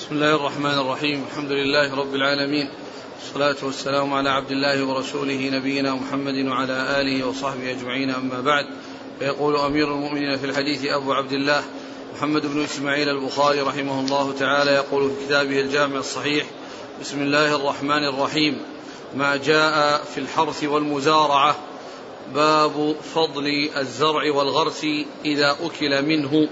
بسم الله الرحمن الرحيم. الحمد لله رب العالمين. والصلاة والسلام على عبد الله ورسوله نبينا محمد وعلى آله وصحبه أجمعين. أما بعد فيقول أمير المؤمنين في الحديث أبو عبد الله محمد بن إسماعيل البخاري رحمه الله تعالى يقول في كتابه الجامع الصحيح بسم الله الرحمن الرحيم. ما جاء في الحرث والمزارعة باب فضل الزرع والغرس إذا أكل منه.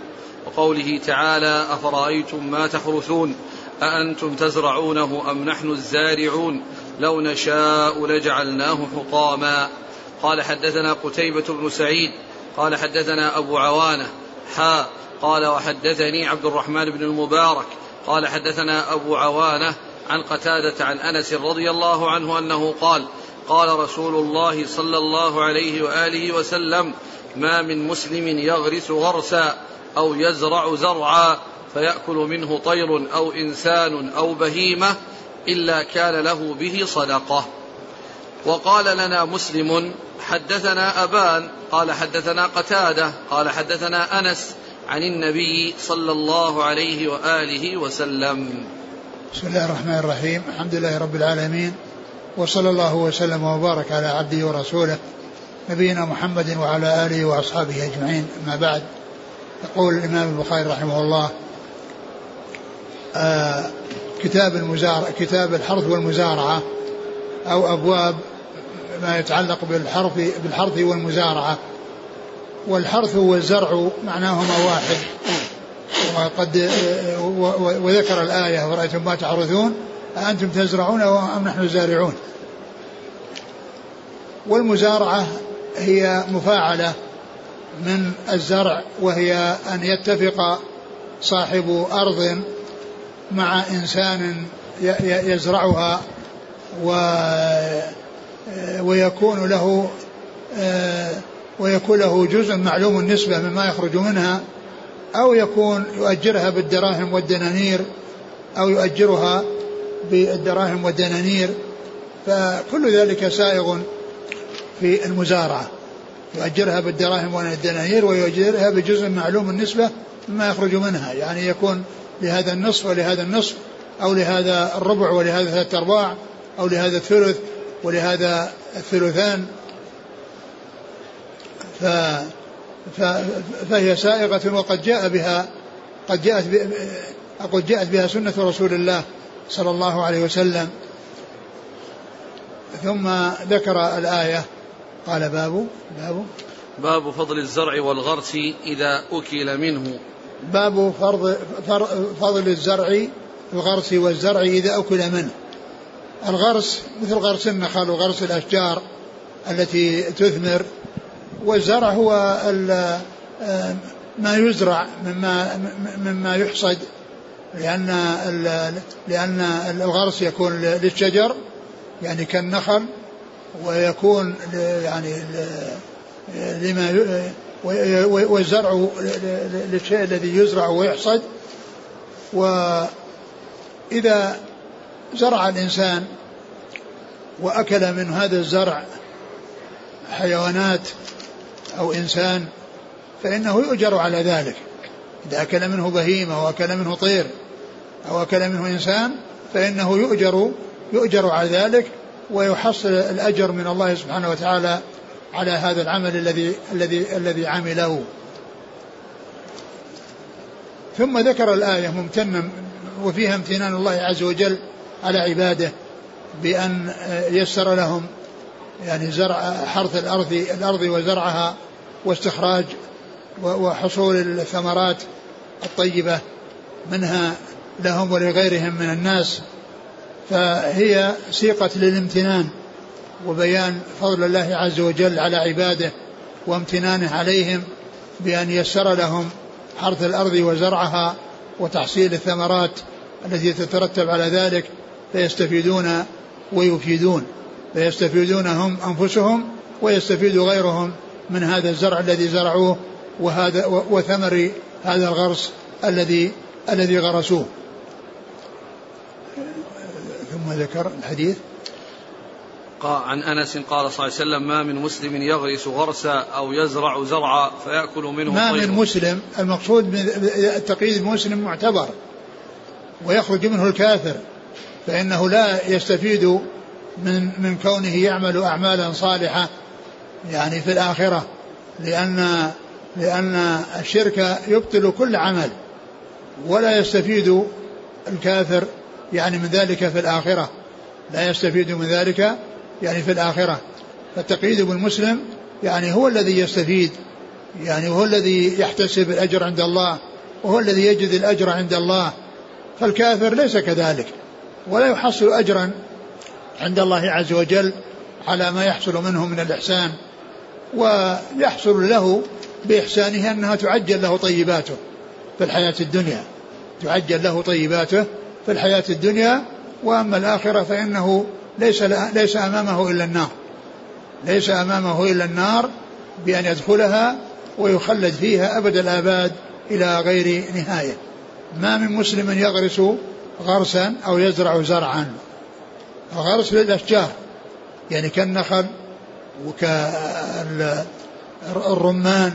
وقوله تعالى أفرأيتم ما تحرثون أأنتم تزرعونه أم نحن الزارعون لو نشاء لجعلناه حطاما قال حدثنا قتيبة بن سعيد قال حدثنا أبو عوانة حا قال وحدثني عبد الرحمن بن المبارك قال حدثنا أبو عوانة عن قتادة عن أنس رضي الله عنه أنه قال قال رسول الله صلى الله عليه وآله وسلم ما من مسلم يغرس غرسا أو يزرع زرعا فيأكل منه طير أو إنسان أو بهيمة إلا كان له به صدقة. وقال لنا مسلم حدثنا أبان قال حدثنا قتادة قال حدثنا أنس عن النبي صلى الله عليه وآله وسلم. بسم الله الرحمن الرحيم الحمد لله رب العالمين وصلى الله وسلم وبارك على عبده ورسوله نبينا محمد وعلى آله وأصحابه أجمعين أما بعد. يقول الإمام البخاري رحمه الله آه كتاب المزارع كتاب الحرث والمزارعة أو أبواب ما يتعلق بالحرث بالحرث والمزارعة. والحرث والزرع معناهما واحد. وقد وذكر الآية ورأيتم ما تحرثون أأنتم تزرعون أم نحن الزارعون؟ والمزارعة هي مفاعلة من الزرع وهي أن يتفق صاحب أرض مع إنسان يزرعها و ويكون له ويكون له جزء معلوم النسبة مما يخرج منها أو يكون يؤجرها بالدراهم والدنانير أو يؤجرها بالدراهم والدنانير فكل ذلك سائغ في المزارعة. يؤجرها بالدراهم والدنانير ويؤجرها بجزء معلوم النسبة مما يخرج منها. يعني يكون لهذا النصف ولهذا النصف أو لهذا الربع ولهذا ثلاثة أرباع أو لهذا الثلث ولهذا الثلثان. ف فهي سائغة وقد جاء بها قد جاءت قد جاءت بها سنة رسول الله صلى الله عليه وسلم. ثم ذكر الآية قال باب باب. باب فضل الزرع والغرس إذا أكل منه. باب فرض فضل الزرع الغرس والزرع إذا أكل منه. الغرس مثل غرس النخل وغرس الأشجار التي تثمر. والزرع هو ما يزرع مما مما يحصد. لأن لأن الغرس يكون للشجر يعني كالنخل. ويكون يعني لما والزرع للشيء الذي يزرع ويحصد. وإذا زرع الإنسان وأكل من هذا الزرع حيوانات أو إنسان فإنه يؤجر على ذلك. إذا أكل منه بهيمة وأكل منه طير أو أكل منه إنسان فإنه يؤجر يؤجر على ذلك. ويحصل الأجر من الله سبحانه وتعالى على هذا العمل الذي الذي الذي عمله. ثم ذكر الآية ممتنا وفيها امتنان الله عز وجل على عباده بأن يسر لهم يعني زرع حرث الأرض الأرض وزرعها واستخراج وحصول الثمرات الطيبة منها لهم ولغيرهم من الناس. فهي سيقة للامتنان وبيان فضل الله عز وجل على عباده وامتنانه عليهم بأن يسر لهم حرث الأرض وزرعها وتحصيل الثمرات التي تترتب على ذلك فيستفيدون ويفيدون فيستفيدون هم أنفسهم ويستفيد غيرهم من هذا الزرع الذي زرعوه وهذا وثمر هذا الغرس الذي الذي غرسوه. ثم ذكر الحديث عن أنس قال صلى الله عليه وسلم ما من مسلم يغرس غرسا أو يزرع زرعا فيأكل منه ما طير. من مسلم المقصود التقييد المسلم معتبر ويخرج منه الكافر فإنه لا يستفيد من من كونه يعمل أعمالا صالحة يعني في الآخرة لأن لأن الشرك يبطل كل عمل ولا يستفيد الكافر يعني من ذلك في الآخرة. لا يستفيد من ذلك يعني في الآخرة. فالتقييد بالمسلم يعني هو الذي يستفيد يعني هو الذي يحتسب الأجر عند الله وهو الذي يجد الأجر عند الله. فالكافر ليس كذلك ولا يحصل أجرا عند الله عز وجل على ما يحصل منه من الإحسان ويحصل له بإحسانه أنها تعجل له طيباته في الحياة الدنيا تعجل له طيباته في الحياة الدنيا وأما الآخرة فإنه ليس ليس أمامه إلا النار. ليس أمامه إلا النار بأن يدخلها ويخلد فيها أبد الآباد إلى غير نهاية. ما من مسلم يغرس غرسا أو يزرع زرعا. غرس للأشجار. يعني كالنخل وكالرمان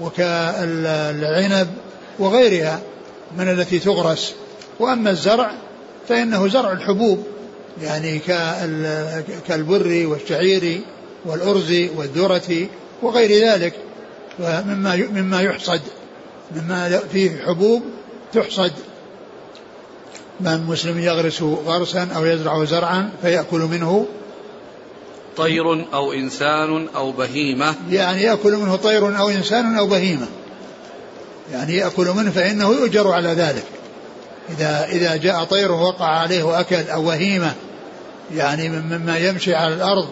وكالعنب وغيرها من التي تغرس. وأما الزرع فإنه زرع الحبوب يعني كالبر والشعير والأرز والذرة وغير ذلك. مما مما يحصد مما فيه حبوب تحصد. من مسلم يغرس غرسا أو يزرع زرعا فيأكل منه. طير أو إنسان أو بهيمة. يعني يأكل منه طير أو إنسان أو بهيمة. يعني يأكل منه فإنه يؤجر على ذلك. إذا إذا جاء طير وقع عليه وأكل أو وهيمة يعني مما يمشي على الأرض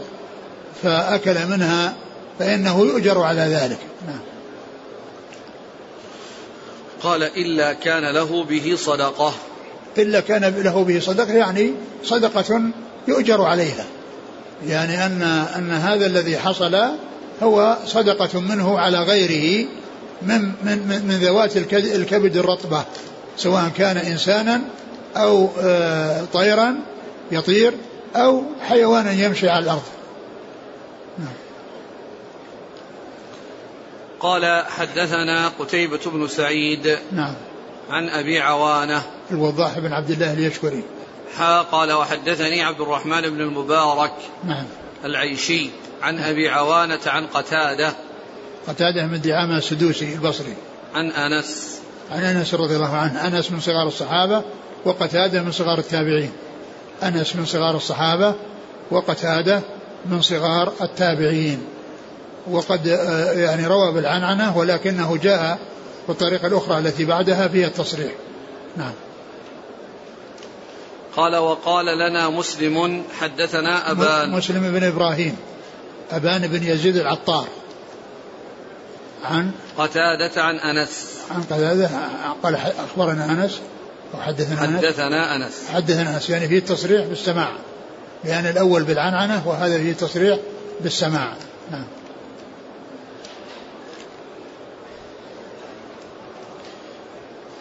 فأكل منها فإنه يؤجر على ذلك. نعم. قال إلا كان له به صدقة. إلا كان له به صدقة يعني صدقة يؤجر عليها. يعني أن أن هذا الذي حصل هو صدقة منه على غيره من من من ذوات الكبد الرطبة. سواء كان إنسانا أو آه، طيرا يطير أو حيوانا يمشي على الأرض. نعم. قال حدثنا قتيبة بن سعيد نعم. عن أبي عوانة. الوضاح بن عبد الله اليشكري. حا قال وحدثني عبد الرحمن بن المبارك نعم. العيشي عن أبي عوانة عن قتادة قتادة من دعامة السدوسي البصري. عن أنس. عن أنس رضي الله عنه أنس من صغار الصحابة وقتادة من صغار التابعين. أنس من صغار الصحابة وقتادة من صغار التابعين. وقد آه، يعني روى بالعنعنة ولكنه جاء بالطريقة الأخرى التي بعدها فيها التصريح. نعم. قال وقال لنا مسلم حدثنا أبان. مسلم بن إبراهيم أبان بن يزيد العطار. عن؟ قتادة عن أنس. عن قتادة قال أخبرنا أنس أو حدثنا أنس. حدثنا أنس. حدثنا أنس. يعني فيه التصريح بالسماع. يعني الأول بالعنعنة وهذا فيه تصريح بالسماع. نعم.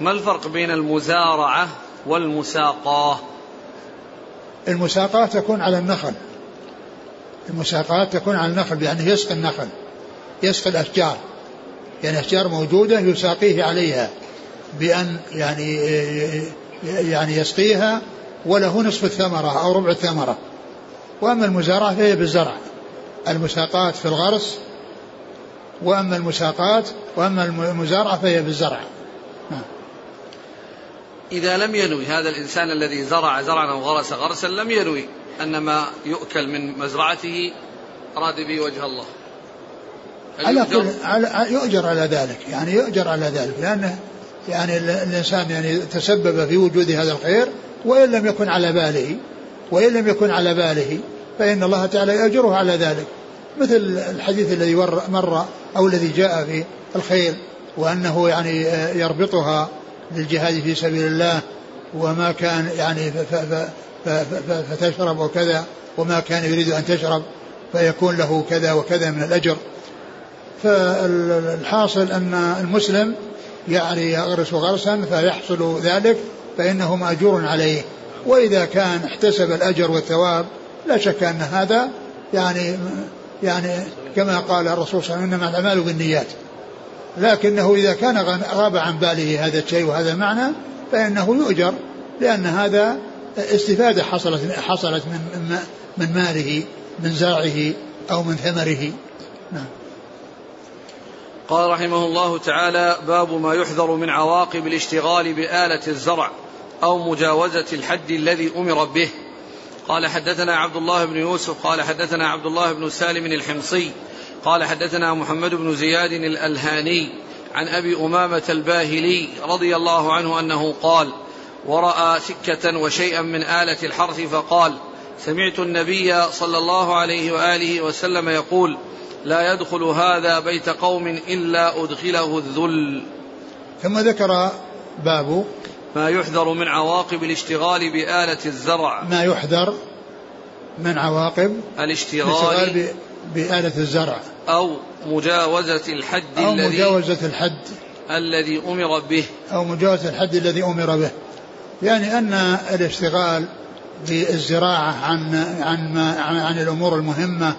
ما الفرق بين المزارعة والمساقاة؟ المساقاة تكون على النخل. المساقاة تكون على النخل يعني يسقي النخل. يسقي الأشجار. يعني أشجار موجودة يساقيه عليها بأن يعني يعني يسقيها وله نصف الثمرة أو ربع الثمرة. وأما المزارعة فهي بالزرع. المساقات في الغرس وأما المساقات وأما المزارعة فهي بالزرع. إذا لم ينوي هذا الإنسان الذي زرع زرعا أو غرس غرسا لم ينوي أن ما يؤكل من مزرعته أراد به وجه الله. على كل على يؤجر على ذلك. يعني يؤجر على ذلك لأنه يعني الإنسان يعني تسبب في وجود هذا الخير وإن لم يكن على باله وإن لم يكن على باله فإن الله تعالى يأجره على ذلك. مثل الحديث الذي مر أو الذي جاء في الخيل وأنه يعني يربطها للجهاد في سبيل الله وما كان يعني فتشرب وكذا وما كان يريد أن تشرب فيكون له كذا وكذا من الأجر. فالحاصل أن المسلم يعني يغرس غرسا فيحصل ذلك فإنه مأجور عليه. وإذا كان احتسب الأجر والثواب لا شك أن هذا يعني يعني كما قال الرسول صلى الله عليه وسلم إنما الأعمال بالنيات. لكنه إذا كان غاب عن باله هذا الشيء وهذا المعنى فإنه يؤجر لأن هذا استفادة حصلت حصلت من من ماله من زرعه أو من ثمره. نعم. قال رحمه الله تعالى باب ما يحذر من عواقب الاشتغال بآلة الزرع أو مجاوزة الحد الذي أمر به. قال حدثنا عبد الله بن يوسف قال حدثنا عبد الله بن سالم الحمصي قال حدثنا محمد بن زياد الألهاني عن أبي أمامة الباهلي رضي الله عنه أنه قال ورأى سكة وشيئا من آلة الحرث فقال سمعت النبي صلى الله عليه وآله وسلم يقول لا يدخل هذا بيت قوم إلا أدخله الذل. ثم ذكر باب ما يحذر من عواقب الاشتغال بآلة الزرع. ما يحذر من عواقب الاشتغال بآلة الزرع. أو مجاوزة الحد أو الذي مجاوزة الحد. الذي أمر به. أو مجاوزة الحد الذي أمر به. يعني أن الاشتغال بالزراعة عن عن ما عن, عن الأمور المهمة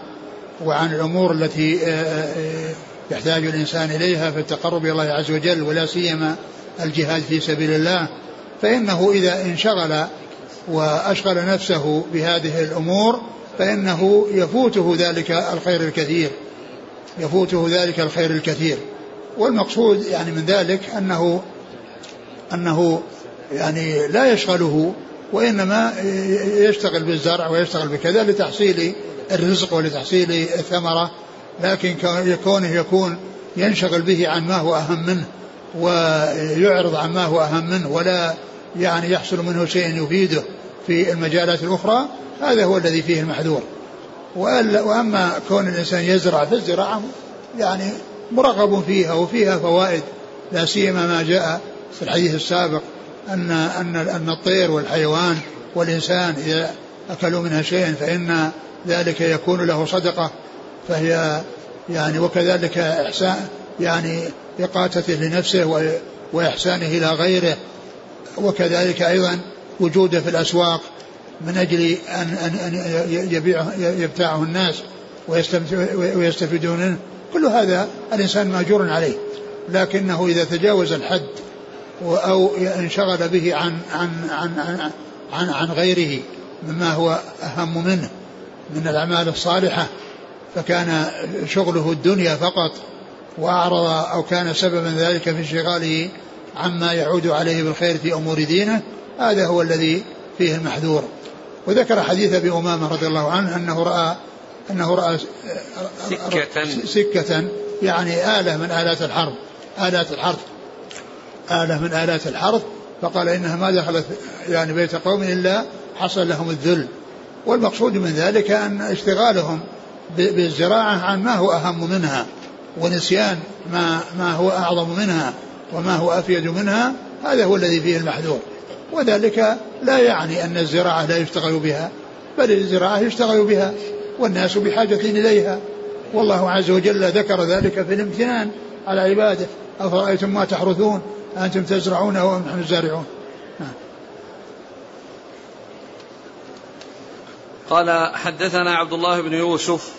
وعن الأمور التي آه، آه، يحتاج الإنسان إليها في التقرب إلى الله عز وجل ولا سيما الجهاد في سبيل الله. فإنه إذا انشغل وأشغل نفسه بهذه الأمور فإنه يفوته ذلك الخير الكثير. يفوته ذلك الخير الكثير. والمقصود يعني من ذلك أنه أنه يعني لا يشغله وإنما يشتغل بالزرع ويشتغل بكذا لتحصيل الرزق ولتحصيل الثمرة لكن كونه يكون ينشغل به عن ما هو أهم منه ويعرض عن ما هو أهم منه ولا يعني يحصل منه شيء يفيده في المجالات الأخرى هذا هو الذي فيه المحذور. وأما كون الإنسان يزرع فالزراعة يعني مرغب فيها وفيها فوائد لا سيما ما جاء في الحديث السابق أن أن أن الطير والحيوان والإنسان إذا أكلوا منها شيئا فإن ذلك يكون له صدقة فهي يعني وكذلك إحسان يعني إقاتته لنفسه وإحسانه إلى غيره وكذلك أيضا وجوده في الأسواق من أجل أن أن أن يبيعه يبتاعه الناس ويستفيدون منه. كل هذا الإنسان ماجور عليه لكنه إذا تجاوز الحد أو انشغل به عن عن عن عن, عن, عن غيره مما هو أهم منه من الأعمال الصالحة. فكان شغله الدنيا فقط وأعرض أو كان سببا ذلك في انشغاله عما يعود عليه بالخير في أمور دينه. هذا هو الذي فيه المحذور. وذكر حديث أبي أمامة رضي الله عنه أنه رأى أنه رأى سكة. سكة يعني آلة من آلات الحرب. آلات الحرب. آلة من آلات الحرب فقال إنها ما دخلت يعني بيت قوم إلا حصل لهم الذل. والمقصود من ذلك أن اشتغالهم بالزراعة عن ما هو أهم منها ونسيان ما ما هو أعظم منها وما هو أفيد منها هذا هو الذي فيه المحذور. وذلك لا يعني أن الزراعة لا يشتغل بها بل الزراعة يشتغل بها والناس بحاجة إليها. والله عز وجل ذكر ذلك في الامتنان على عباده أفرأيتم ما تحرثون؟ أنتم تزرعونه أم نحن الزارعون. نعم. قال حدثنا عبد الله بن يوسف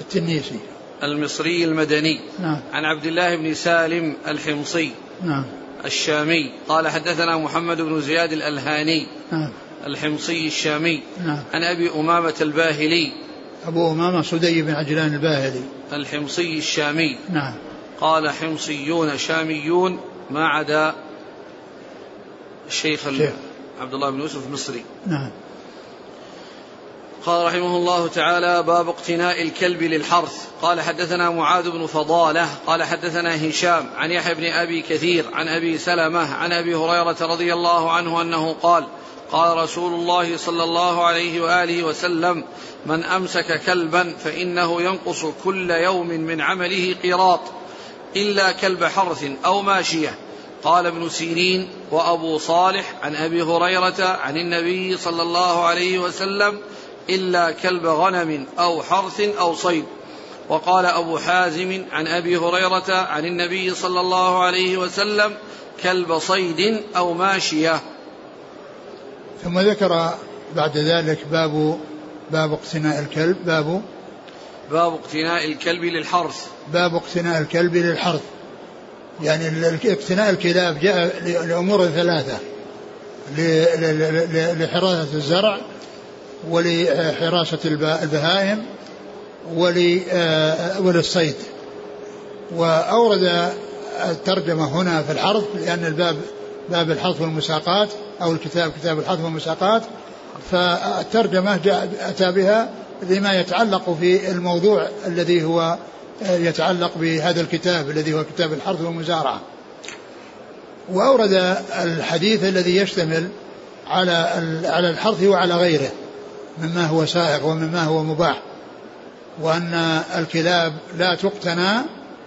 التنيسي. المصري المدني. نعم. عن عبد الله بن سالم الحمصي. نعم. الشامي. قال حدثنا محمد بن زياد الألهاني. نعم. الحمصي الشامي. نعم. عن أبي أمامة الباهلي. أبو أمامة صدي بن عجلان الباهلي. الحمصي الشامي. نعم. قال حمصيون شاميون. ما عدا الشيخ عبد الله بن يوسف المصري. نعم. قال رحمه الله تعالى باب اقتناء الكلب للحرث. قال حدثنا معاذ بن فضالة قال حدثنا هشام عن يحيى بن أبي كثير عن أبي سلمة عن أبي هريرة رضي الله عنه أنه قال قال رسول الله صلى الله عليه وآله وسلم من أمسك كلبا فإنه ينقص كل يوم من عمله قيراط. إلا كلب حرث أو ماشية. قال ابن سيرين وأبو صالح عن أبي هريرة عن النبي صلى الله عليه وسلم إلا كلب غنم أو حرث أو صيد. وقال أبو حازم عن أبي هريرة عن النبي صلى الله عليه وسلم كلب صيد أو ماشية. ثم ذكر بعد ذلك باب باب اقتناء الكلب. باب باب اقتناء الكلب للحرث. باب اقتناء الكلب للحرث. يعني اقتناء الكلاب جاء لأمور ثلاثة. لحراسة الزرع ولحراسة البهائم وللصيد. وأورد الترجمة هنا في الحرث لأن الباب باب الحرث والمساقات أو الكتاب كتاب الحرث والمساقات. فالترجمة جاء أتى بها لما يتعلق في الموضوع الذي هو يتعلق بهذا الكتاب الذي هو كتاب الحرث والمزارعة. وأورد الحديث الذي يشتمل على على الحرث وعلى غيره مما هو سائغ ومما هو مباح وأن الكلاب لا تقتنى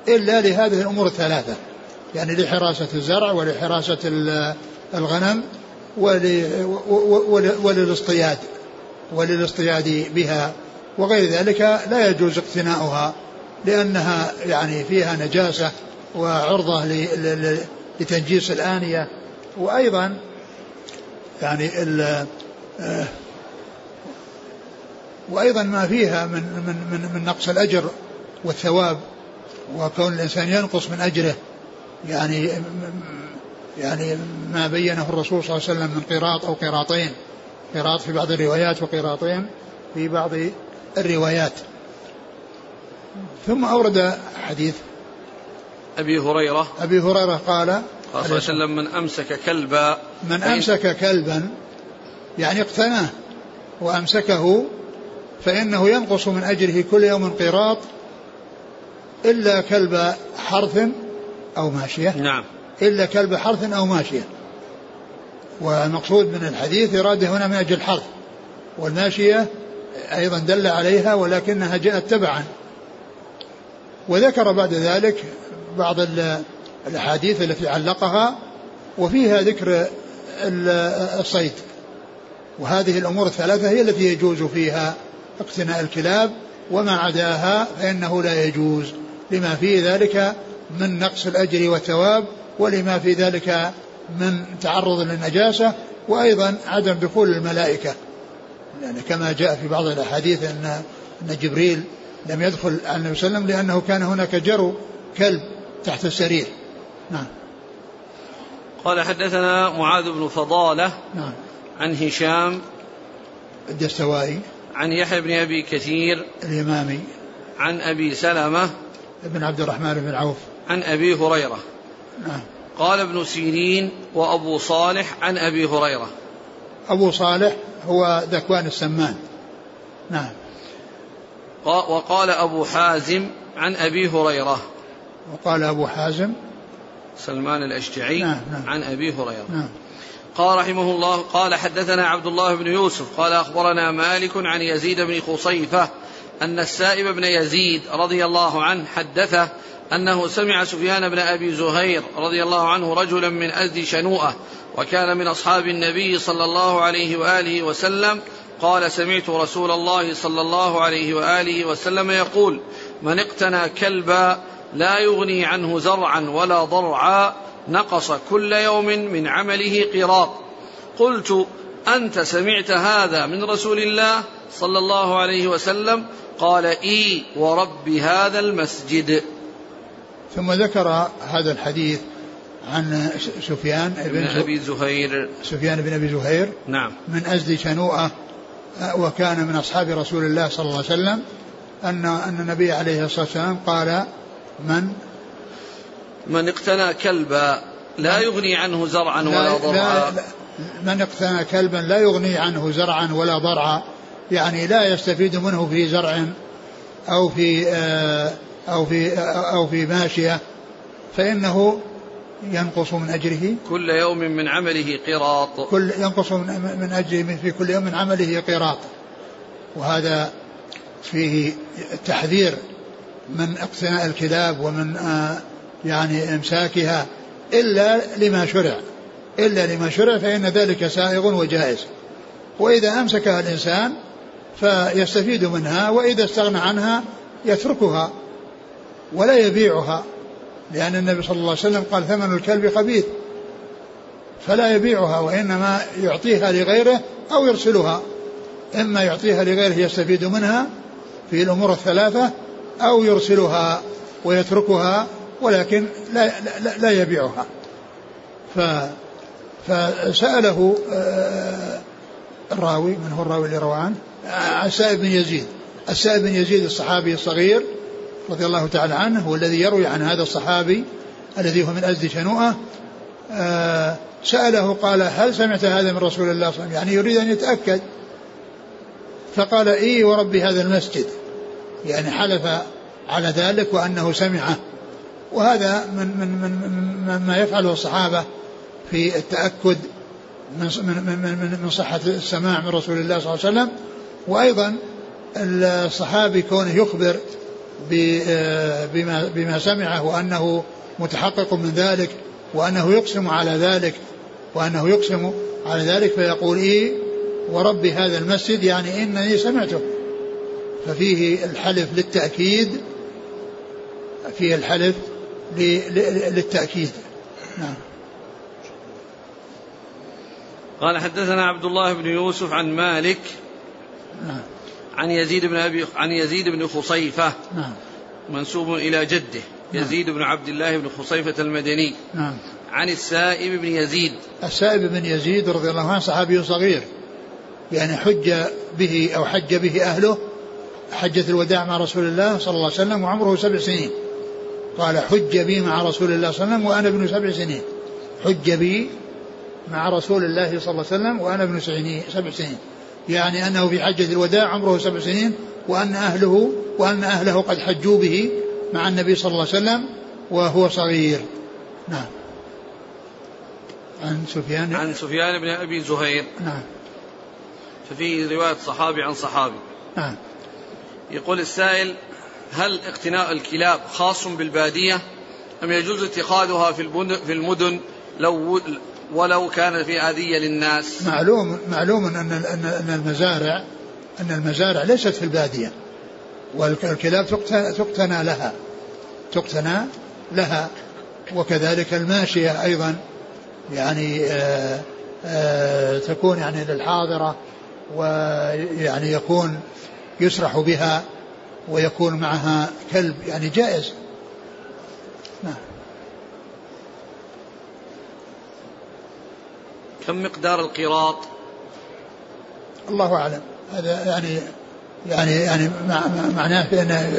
إلا لهذه الأمور الثلاثة يعني لحراسة الزرع ولحراسة الغنم وللإصطياد. وللاصطياد بها وغير ذلك لا يجوز اقتناؤها لأنها يعني فيها نجاسة وعرضة لتنجيس الآنية. وأيضا يعني ال وأيضا ما فيها من من من, من نقص الأجر والثواب وكون الإنسان ينقص من أجره. يعني يعني ما بينه الرسول صلى الله عليه وسلم من قراط أو قراطين. قراط في بعض الروايات وقراطين في بعض الروايات. ثم أورد حديث. أبي هريرة. أبي هريرة قال صلى الله عليه وسلم من أمسك كلبا. من أمسك كلبا يعني اقتناه وأمسكه فإنه ينقص من أجره كل يوم قراط إلا كلب حرث أو ماشية. نعم. إلا كلب حرث أو ماشية. والمقصود من الحديث إرادة هنا من أجل الحرث والماشية أيضا دل عليها ولكنها جاءت تبعا. وذكر بعد ذلك بعض الأحاديث التي علقها وفيها ذكر الصيد. وهذه الأمور الثلاثة هي التي يجوز فيها اقتناء الكلاب وما عداها فإنه لا يجوز. لما في ذلك من نقص الأجر والثواب ولما في ذلك من تعرض للنجاسة وأيضا عدم دخول الملائكة. يعني كما جاء في بعض الأحاديث أن أن جبريل لم يدخل على النبي صلى الله عليه وسلم لأنه كان هناك جرو كلب تحت السرير. نعم. قال حدثنا معاذ بن فضالة نعم. عن هشام الدستوائي. عن يحيى بن أبي كثير الإمامي عن أبي سلمة بن عبد الرحمن بن عوف. عن أبي هريرة. نعم. قال ابن سيرين وأبو صالح عن أبي هريرة. أبو صالح هو ذكوان السمان. نعم. وقال أبو حازم عن أبي هريرة. وقال أبو حازم. سلمان الأشجعي نعم نعم. عن أبي هريرة. نعم. قال رحمه الله قال حدثنا عبد الله بن يوسف قال أخبرنا مالك عن يزيد بن خصيفة أن السائب بن يزيد رضي الله عنه حدثه أنه سمع سفيان بن أبي زهير رضي الله عنه رجلا من أزد شنوءة وكان من أصحاب النبي صلى الله عليه وآله وسلم قال سمعت رسول الله صلى الله عليه وآله وسلم يقول من اقتنى كلبا لا يغني عنه زرعا ولا ضرعا نقص كل يوم من عمله قراط. قلت أنت سمعت هذا من رسول الله صلى الله عليه وسلم؟ قال إي ورب هذا المسجد. ثم ذكر هذا الحديث عن سفيان بن أبي زهير. سفيان بن أبي زهير نعم. من أزد شنوءة وكان من أصحاب رسول الله صلى الله عليه وسلم أن أن النبي عليه الصلاة والسلام قال من من اقتنى كلبا لا يغني عنه زرعا ولا ضرعا. من اقتنى كلبا لا يغني عنه زرعا ولا ضرعا يعني لا يستفيد منه في زرع أو في آه، أو في أو في ماشية فإنه ينقص من أجره. كل يوم من عمله قراط. كل ينقص من من أجره في كل يوم من عمله قراط. وهذا فيه تحذير من اقتناء الكلاب ومن آه، يعني إمساكها إلا لما شرع. إلا لما شرع فإن ذلك سائغ وجائز. وإذا أمسكها الإنسان فيستفيد منها وإذا استغنى عنها يتركها. ولا يبيعها لأن النبي صلى الله عليه وسلم قال ثمن الكلب خبيث فلا يبيعها وإنما يعطيها لغيره أو يرسلها. إما يعطيها لغيره يستفيد منها في الأمور الثلاثة أو يرسلها ويتركها ولكن لا, لا, لا يبيعها. ف فسأله آه، الراوي من هو الراوي اللي روى عنه؟ السائب بن يزيد السائب بن يزيد الصحابي الصغير رضي الله تعالى عنه هو الذي يروي عن هذا الصحابي الذي هو من أزد شنوءة آه، سأله قال هل سمعت هذا من رسول الله صلى الله عليه وسلم؟ يعني يريد أن يتأكد. فقال إي ورب هذا المسجد. يعني حلف على ذلك وأنه سمعه. وهذا من من من, ما يفعله الصحابة في التأكد من من من من صحة السماع من رسول الله صلى الله عليه وسلم. وأيضا الصحابي كونه يخبر بما بما سمعه وأنه متحقق من ذلك وأنه يقسم على ذلك وأنه يقسم على ذلك فيقول إيه ورب هذا المسجد يعني إنني سمعته. ففيه الحلف للتأكيد فيه الحلف للتأكيد. نعم. قال حدثنا عبد الله بن يوسف عن مالك. نعم. عن يزيد بن أبي عن يزيد بن خصيفة. نعم. منسوب إلى جده. نعم. يزيد بن عبد الله بن خصيفة المدني. نعم. عن السائب بن يزيد. السائب بن يزيد رضي الله عنه صحابي صغير. يعني حج به أو حج به أهله حجة الوداع مع رسول الله صلى الله عليه وسلم وعمره سبع سنين. قال حج بي مع رسول الله صلى الله عليه وسلم وأنا ابن سبع سنين. حج بي مع رسول الله صلى الله عليه وسلم وأنا ابن سبع سنين. يعني أنه في حجة الوداع عمره سبع سنين وأن أهله وأن أهله قد حجوا به مع النبي صلى الله عليه وسلم وهو صغير. نعم. عن سفيان. عن سفيان بن أبي زهير. نعم. ففيه رواية صحابي عن صحابي. نعم. يقول السائل هل اقتناء الكلاب خاص بالبادية أم يجوز اتخاذها في المدن لو ولو كان في أذية للناس. معلوم معلوم أن أن المزارع أن المزارع ليست في البادية. والكلاب تقتنى لها. تقتنى لها. وكذلك الماشية أيضا. يعني آآ آآ تكون يعني للحاضرة ويعني يكون يسرح بها ويكون معها كلب. يعني جائز. كم مقدار القراط. الله أعلم. هذا يعني يعني يعني معناه بأنه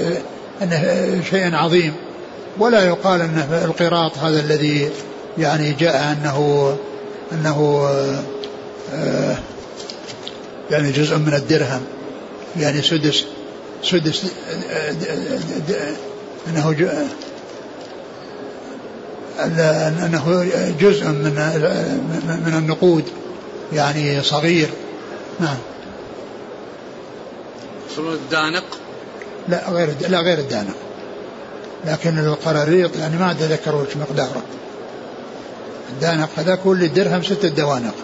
أنه شيء عظيم. ولا يقال أنه القراط هذا الذي يعني جاء أنه أنه آه، يعني جزء من الدرهم. يعني سدس سدس أنه أنه جزء من من النقود يعني صغير. نعم. الدانق؟ لا غير لا غير الدانق. لكن القراريط يعني ما اتذكر وش مقداره. الدانق هذا كل درهم ستة دوانق.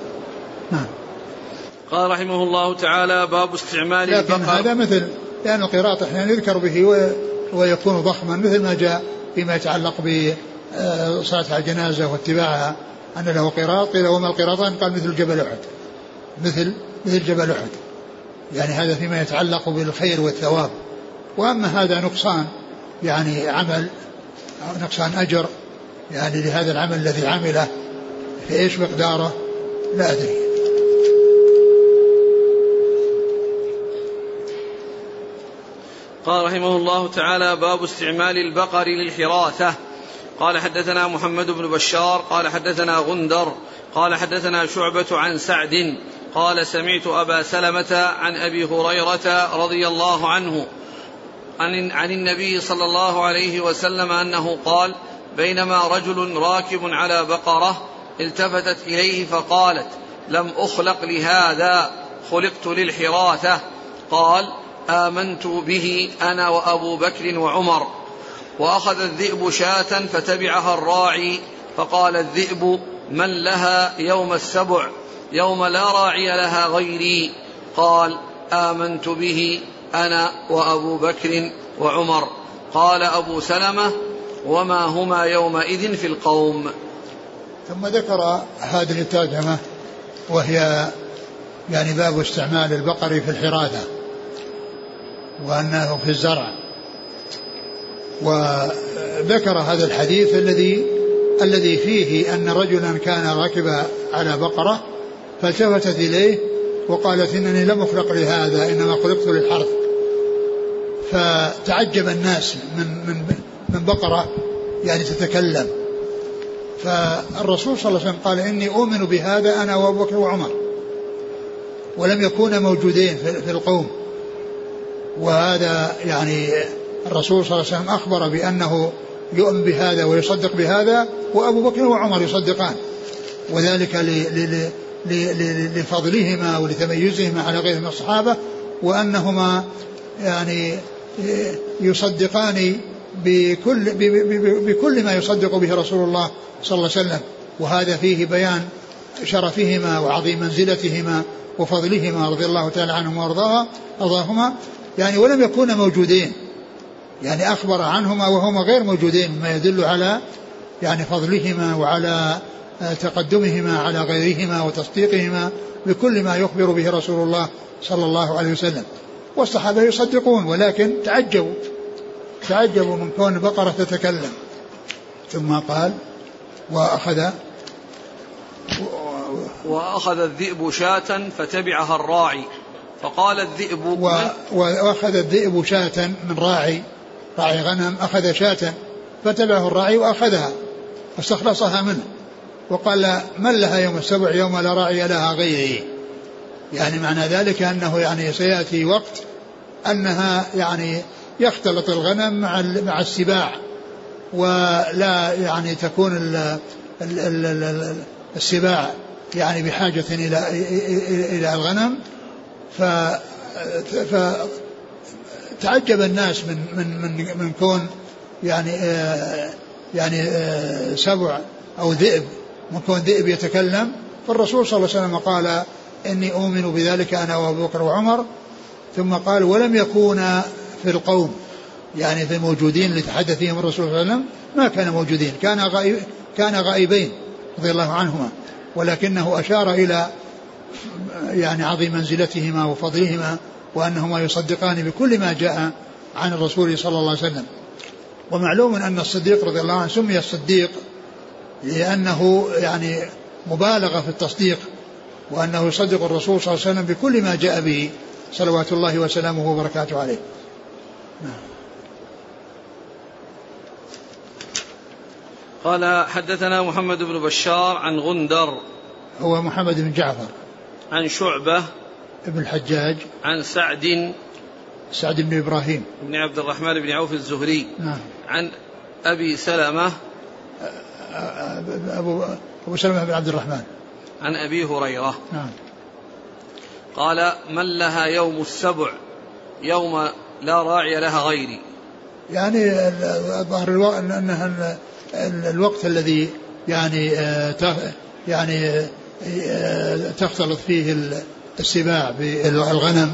نعم. قال رحمه الله تعالى باب استعمال لكن البقر. هذا مثل لأن القراط أحيانا يذكر به ويكون ضخما مثل ما جاء فيما يتعلق بصلاة على الجنازة واتباعها أن له قراط قيل وما القراطان؟ قال مثل جبل أحد. مثل مثل جبل أحد. يعني هذا فيما يتعلق بالخير والثواب. وأما هذا نقصان يعني عمل نقصان أجر يعني لهذا العمل الذي عمله في إيش مقداره؟ لا أدري. قال رحمه الله تعالى باب استعمال البقر للحراثة قال حدثنا محمد بن بشار قال حدثنا غندر قال حدثنا شعبة عن سعد قال سمعت أبا سلمة عن أبي هريرة رضي الله عنه عن, عن النبي صلى الله عليه وسلم أنه قال بينما رجل راكب على بقرة التفتت إليه فقالت لم أخلق لهذا خلقت للحراثة قال آمنت به أنا وأبو بكر وعمر وأخذ الذئب شاة فتبعها الراعي فقال الذئب من لها يوم السبع يوم لا راعي لها غيري؟ قال آمنت به أنا وأبو بكر وعمر. قال أبو سلمة وما هما يومئذ في القوم. ثم ذكر هذه الترجمة وهي يعني باب استعمال البقر في الحراثة وأنه في الزرع. وذكر هذا الحديث الذي الذي فيه أن رجلا كان ركب على بقرة فالتفتت إليه وقالت إنني لم أخلق لهذا إنما خلقت للحرث. فتعجب الناس من من من بقرة يعني تتكلم. فالرسول صلى الله عليه وسلم قال إني أؤمن بهذا أنا وأبو بكر وعمر. ولم يكونا موجودين في القوم. وهذا يعني الرسول صلى الله عليه وسلم أخبر بأنه يؤمن بهذا ويصدق بهذا وأبو بكر وعمر يصدقان. وذلك لفضلهما ولتميزهما على غيرهم من الصحابة وأنهما يعني يصدقان بكل بكل ما يصدق به رسول الله صلى الله عليه وسلم. وهذا فيه بيان شرفهما وعظيم منزلتهما وفضلهما رضي الله تعالى عنهما وارضاها أرضاهما. يعني ولم يكونا موجودين. يعني أخبر عنهما وهما غير موجودين مما يدل على يعني فضلهما وعلى تقدمهما على غيرهما وتصديقهما بكل ما يخبر به رسول الله صلى الله عليه وسلم. والصحابة يصدقون ولكن تعجبوا تعجبوا من كون البقرة تتكلم. ثم قال وأخذ وأخذ الذئب شاة فتبعها الراعي فقال الذئب و... وأخذ الذئب شاة من راعي. راعي غنم أخذ شاة فتبعه الراعي وأخذها واستخلصها منه. وقال من لها يوم السبع يوم لا راعي لها غيره يعني معنى ذلك أنه يعني سيأتي وقت أنها يعني يختلط الغنم مع مع السباع ولا يعني تكون ال ال ال السباع يعني بحاجة إلى إلى الغنم. ف فتعجب الناس من من من من كون يعني آه، يعني آه، سبع أو ذئب. من كون ذئب يتكلم. فالرسول صلى الله عليه وسلم قال إني أؤمن بذلك أنا وأبو بكر وعمر. ثم قال ولم يكونا في القوم يعني في الموجودين اللي تحدث فيهم الرسول صلى الله عليه وسلم ما كان موجودين. كان غائب كان غائبين رضي الله عنهما. ولكنه أشار إلى يعني عظيم منزلتهما وفضلهما. وأنهما يصدقان بكل ما جاء عن الرسول صلى الله عليه وسلم. ومعلوم أن الصديق رضي الله عنه سمي الصديق لأنه يعني مبالغة في التصديق وأنه يصدق الرسول صلى الله عليه وسلم بكل ما جاء به صلوات الله وسلامه وبركاته عليه. نعم. قال حدثنا محمد بن بشار عن غندر هو محمد بن جعفر. عن شعبة ابن الحجاج. عن سعد سعد بن إبراهيم. بن عبد الرحمن بن عوف الزهري. نعم. عن أبي سلمة. أبو أبو سلمة بن عبد الرحمن. عن أبي هريرة. نعم. قال من لها يوم السبع يوم لا راعي لها غيري. يعني الوقت إنها الوقت الذي يعني يعني تختلط فيه السباع بالغنم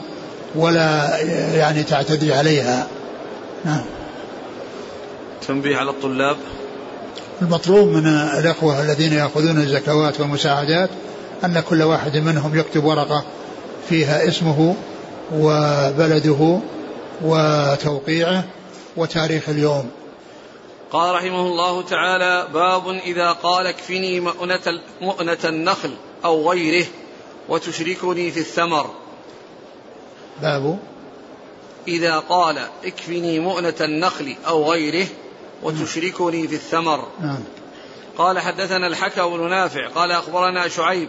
ولا يعني تعتدي عليها. نعم. تنبيه على الطلاب. المطلوب من الأخوة الذين يأخذون الزكوات والمساعدات أن كل واحد منهم يكتب ورقة فيها اسمه وبلده وتوقيعه وتاريخ اليوم. قال رحمه الله تعالى باب إذا قال اكفني مؤنة, مؤنة النخل أو غيره. وتشركني في الثمر. باب. إذا قال اكفني مؤنة النخل أو غيره وتشركني في الثمر. نعم. قال حدثنا الحكم بن نافع قال أخبرنا شعيب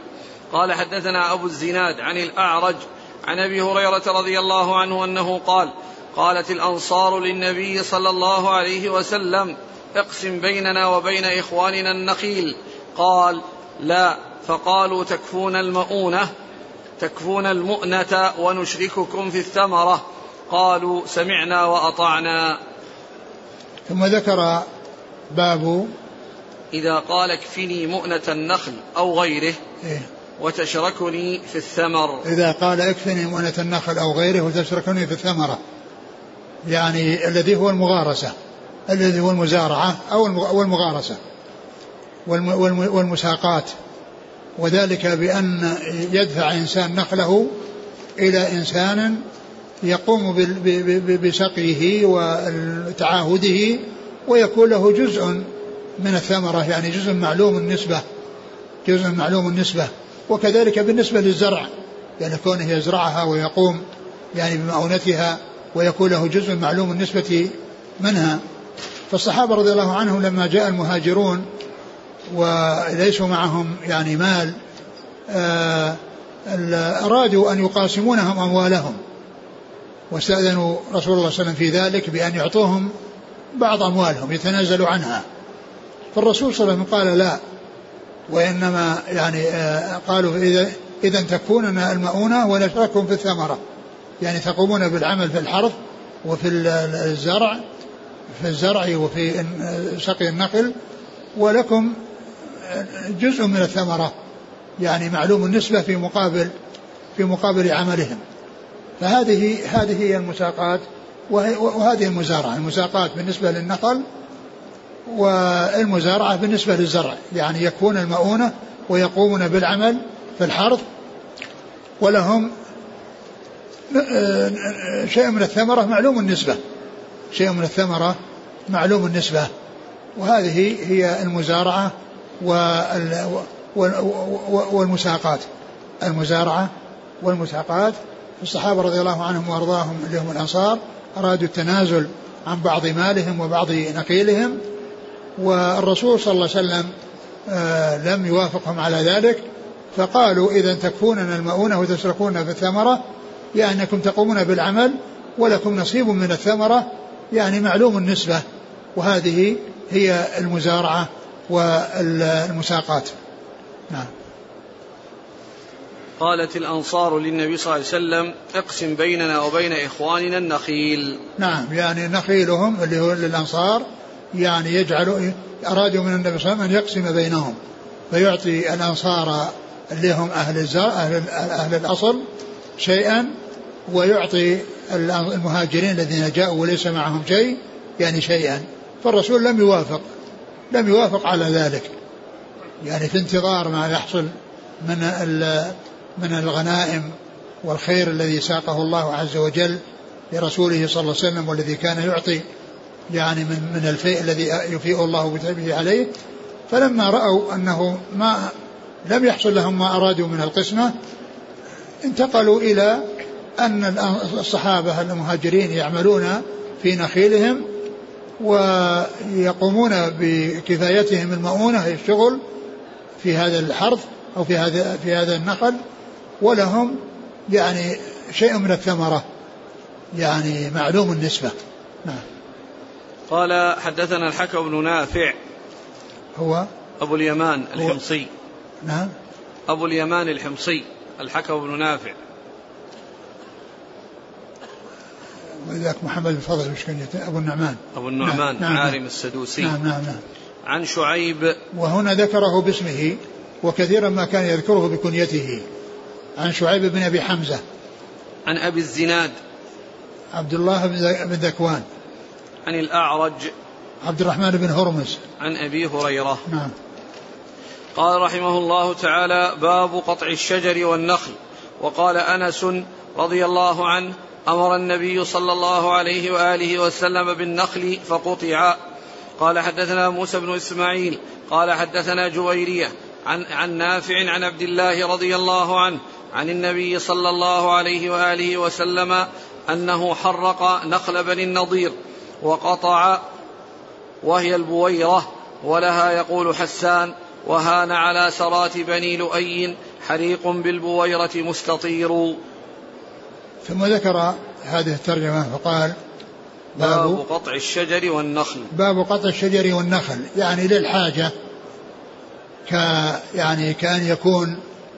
قال حدثنا أبو الزناد عن الأعرج عن أبي هريرة رضي الله عنه أنه قال قالت الأنصار للنبي صلى الله عليه وسلم اقسم بيننا وبين إخواننا النخيل. قال لا. فقالوا تكفون المؤونة تكفون المؤنة ونشرككم في الثمرة. قالوا سمعنا وأطعنا. ثم ذكر باب إذا قال اكفني مؤنة النخل أو غيره إيه؟ وتشركني في الثمر. إذا قال اكفني مؤنة النخل أو غيره وتشركني في الثمرة يعني الذي هو المغارسة الذي هو المزارعة أو المغارسة والمساقات. وذلك بأن يدفع إنسان نخله إلى إنسان يقوم بسقيه وتعاهده ويكون له جزء من الثمرة يعني جزء معلوم النسبة جزء معلوم النسبة وكذلك بالنسبة للزرع يعني كونه يزرعها ويقوم يعني بمعونتها ويكون له جزء معلوم النسبة منها. فالصحابة رضي الله عنهم لما جاء المهاجرون وليسوا معهم يعني مال آه، أرادوا أن يقاسمونهم أموالهم. واستأذنوا رسول الله صلى الله عليه وسلم في ذلك بأن يعطوهم بعض أموالهم يتنازلوا عنها. فالرسول صلى الله عليه وسلم قال لا. وإنما يعني آه، قالوا إذا إذا تكفوننا المؤونة ونشارككم في الثمرة. يعني تقومون بالعمل في الحرث وفي الزرع في الزرع وفي سقي النخل ولكم جزء من الثمرة يعني معلوم النسبة في مقابل في مقابل عملهم. فهذه هذه هي المساقات وهذه المزارعة. المساقات بالنسبة للنخل والمزارعة بالنسبة للزرع. يعني يكون المؤونة ويقومون بالعمل في الحرث ولهم شيء من الثمرة معلوم النسبة. شيء من الثمرة معلوم النسبة. وهذه هي المزارعة والمساقات. المزارعة والمساقات. الصحابة رضي الله عنهم وأرضاهم اللي هم الأنصار. أرادوا التنازل عن بعض مالهم وبعض نقيلهم. والرسول صلى الله عليه وسلم آه، لم يوافقهم على ذلك. فقالوا إذا تكفوننا المؤونة وتسرقون في الثمرة يعني أنكم تقومون بالعمل ولكم نصيب من الثمرة يعني معلوم النسبة. وهذه هي المزارعة والمساقات نعم. قالت الأنصار للنبي صلى الله عليه وسلم اقسم بيننا وبين إخواننا النخيل. نعم يعني نخيلهم اللي هو للأنصار يعني يجعلوا أرادوا من النبي صلى الله عليه وسلم أن يقسم بينهم فيعطي الأنصار اللي هم أهل الزر أهل, أهل الأصل شيئا ويعطي المهاجرين الذين جاءوا وليس معهم شيء يعني شيئا. فالرسول لم يوافق. لم يوافق على ذلك. يعني في انتظار ما يحصل من من الغنائم والخير الذي ساقه الله عز وجل لرسوله صلى الله عليه وسلم والذي كان يعطي يعني من من الفيء الذي يفيء الله بتعبه عليه فلما رأوا أنه ما لم يحصل لهم ما أرادوا من القسمة انتقلوا إلى أن الصحابة المهاجرين يعملون في نخيلهم ويقومون بكفايتهم المؤونة الشغل في هذا الحرث أو في هذا في هذا النخل ولهم يعني شيء من الثمرة يعني معلوم النسبة. نعم. قال حدثنا الحكم بن نافع. هو؟ أبو اليمان الحمصي. نعم. أبو اليمان الحمصي الحكم بن نافع. وذاك محمد بن فضل المشكلية أبو النعمان. أبو النعمان نعم. نعم. عارم السدوسي. نعم نعم نعم. عن شعيب. وهنا ذكره باسمه وكثيرا ما كان يذكره بكنيته. عن شعيب بن أبي حمزة. عن أبي الزناد. عبد الله بن ذكوان. عن الأعرج. عبد الرحمن بن هرمز. عن أبي هريرة. نعم. قال رحمه الله تعالى باب قطع الشجر والنخل. وقال أنس رضي الله عنه أمر النبي صلى الله عليه وآله وسلم بالنخل فقطع. قال حدثنا موسى بن إسماعيل قال حدثنا جويرية عن عن نافع عن عبد الله رضي الله عنه عن النبي صلى الله عليه وآله وسلم أنه حرق نخل بني النضير وقطع وهي البويرة ولها يقول حسان وهان على سرات بني لؤي حريق بالبويرة مستطير. ثم ذكر هذه الترجمة فقال باب, باب قطع الشجر والنخل. باب قطع الشجر والنخل. يعني للحاجة ك يعني كأن يكون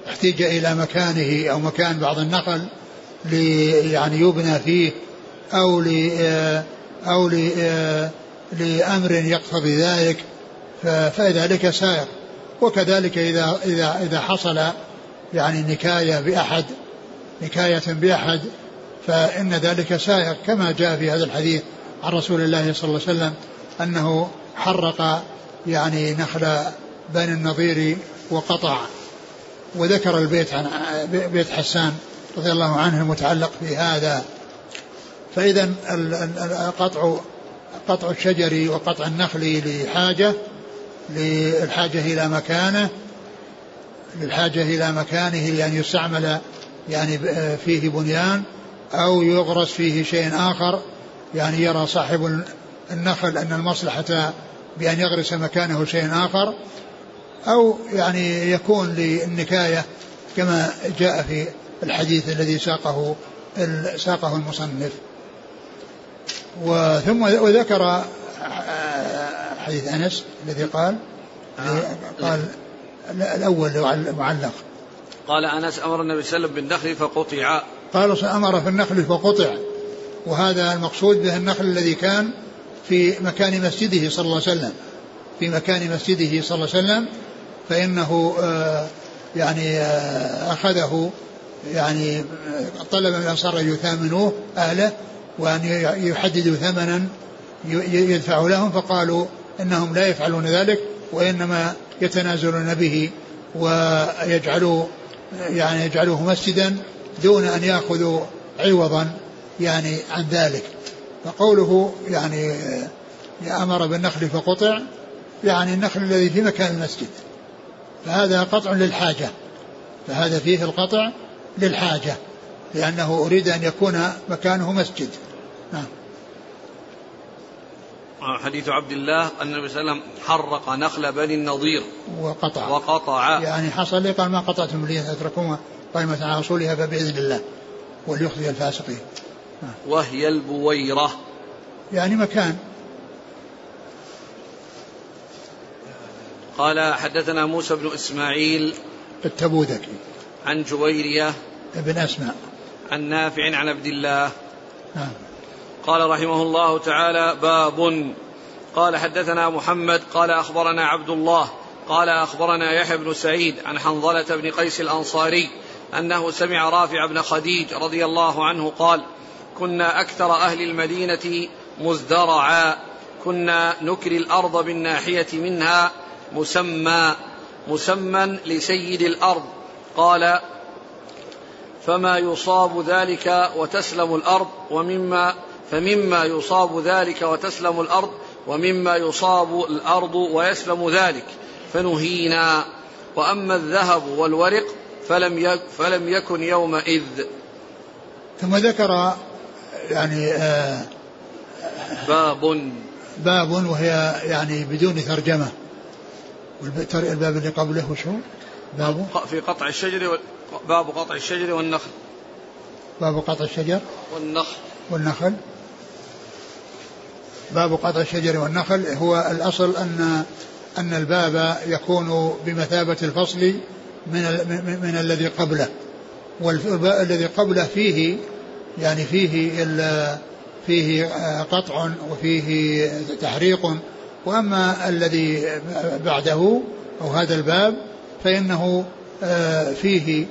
احتيج إلى مكانه أو مكان بعض النخل لي يعني يبنى فيه أو ل أو ل لأمر يقتضي ذلك. فذلك سائر. وكذلك إذا إذا إذا حصل يعني نكاية بأحد نكاية بأحد فإن ذلك سائر كما جاء في هذا الحديث عن رسول الله صلى الله عليه وسلم أنه حرق يعني نخل بني النضير وقطع. وذكر البيت عن بيت حسان رضي الله عنه المتعلق في هذا فإذا قطع قطع الشجر وقطع النخل لحاجة للحاجة إلى مكانه للحاجة إلى مكانه لأن يستعمل يعني فيه بنيان أو يغرس فيه شيء آخر يعني يرى صاحب النخل أن المصلحة بأن يغرس مكانه شيء آخر أو يعني يكون للنكاية كما جاء في الحديث الذي ساقه ساقه المصنف وثم وذكر حديث أنس الذي قال آه. قال الأول معلق قال أنس أمر النبي صلى الله عليه وسلم بالنخل فقطع. قال أمر في النخل فقطع. وهذا المقصود به النخل الذي كان في مكان مسجده صلى الله عليه وسلم. في مكان مسجده صلى الله عليه وسلم فإنه آه، يعني آه، أخذه يعني طلب من الأنصار أن يثامنوه أهله وأن يحددوا ثمنا يدفع لهم فقالوا إنهم لا يفعلون ذلك وإنما يتنازلون به ويجعلوا يعني يجعلوه مسجدا دون أن يأخذوا عوضا يعني عن ذلك. فقوله يعني أمر بالنخل فقطع يعني النخل الذي في مكان المسجد. فهذا قطع للحاجة. فهذا فيه القطع للحاجة. لأنه أريد أن يكون مكانه مسجد. نعم. حديث عبد الله أن النبي صلى الله عليه وسلم حرق نخل بني النضير. وقطع. وقطع. يعني حصل قال ما قطعتم لي أتركوها. قائمة على أصولها فبإذن الله. وليخزي الفاسقين. نعم. وهي البويرة. يعني مكان. قال حدثنا موسى بن إسماعيل التبوذكي. عن جويرية ابن أسماء. عن نافع عن عبد الله. نعم. قال رحمه الله تعالى باب. قال حدثنا محمد قال أخبرنا عبد الله قال أخبرنا يحيى بن سعيد عن حنظلة بن قيس الأنصاري أنه سمع رافع بن خديج رضي الله عنه قال كنا أكثر أهل المدينة مزدرعا كنا نكري الأرض بالناحية منها مسمى مسمى لسيد الأرض. قال فما يصاب ذلك وتسلم الأرض ومما فمما يصاب ذلك وتسلم الأرض ومما يصاب الأرض ويسلم ذلك. فنهينا. وأما الذهب والورق فلم فلم يكن يومئذ. ثم ذكر يعني آه باب. باب وهي يعني بدون ترجمة. والباب اللي قبله وش هو؟ باب في قطع الشجر باب قطع الشجر والنخل. باب قطع الشجر والنخل. والنخل. باب قطع الشجر والنخل. هو الأصل أن أن الباب يكون بمثابة الفصل من من, من الذي قبله. والذي قبله فيه يعني فيه فيه قطع وفيه تحريق. وأما الذي بعده أو هذا الباب فإنه آه، فيه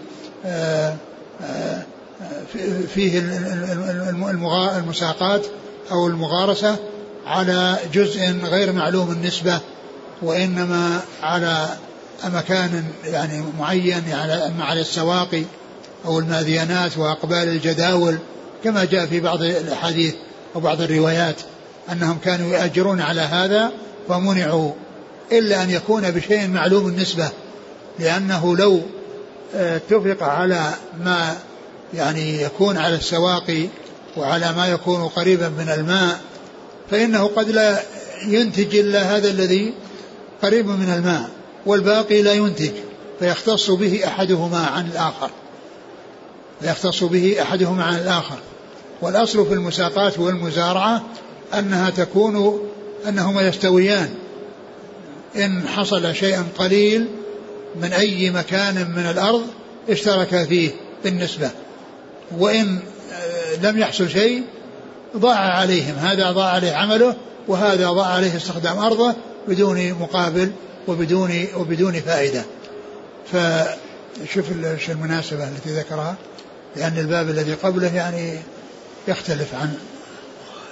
آه، آه، فيه المساقات أو المغارسة على جزء غير معلوم النسبة وإنما على مكان يعني معين يعني على السواقي أو الماذيانات وأقبال الجداول كما جاء في بعض الأحاديث أو بعض الروايات أنهم كانوا يأجرون على هذا فمنعوا إلا أن يكون بشيء معلوم النسبة لأنه لو آه، اتفق على ما يعني يكون على السواقي وعلى ما يكون قريبا من الماء فإنه قد لا ينتج إلا هذا الذي قريب من الماء والباقي لا ينتج فيختص به أحدهما عن الآخر. فيختص به أحدهما عن الآخر. والأصل في المساقات والمزارعة أنها تكون أنهما يستويان. إن حصل شيء قليل من أي مكان من الأرض اشترك فيه بالنسبة. وإن آه، لم يحصل شيء ضاع عليهم. هذا ضاع عليه عمله وهذا ضاع عليه استخدام أرضه بدون مقابل وبدون وبدون فائدة. فشوف المناسبة التي ذكرها؟ لأن الباب الذي قبله يعني يختلف عن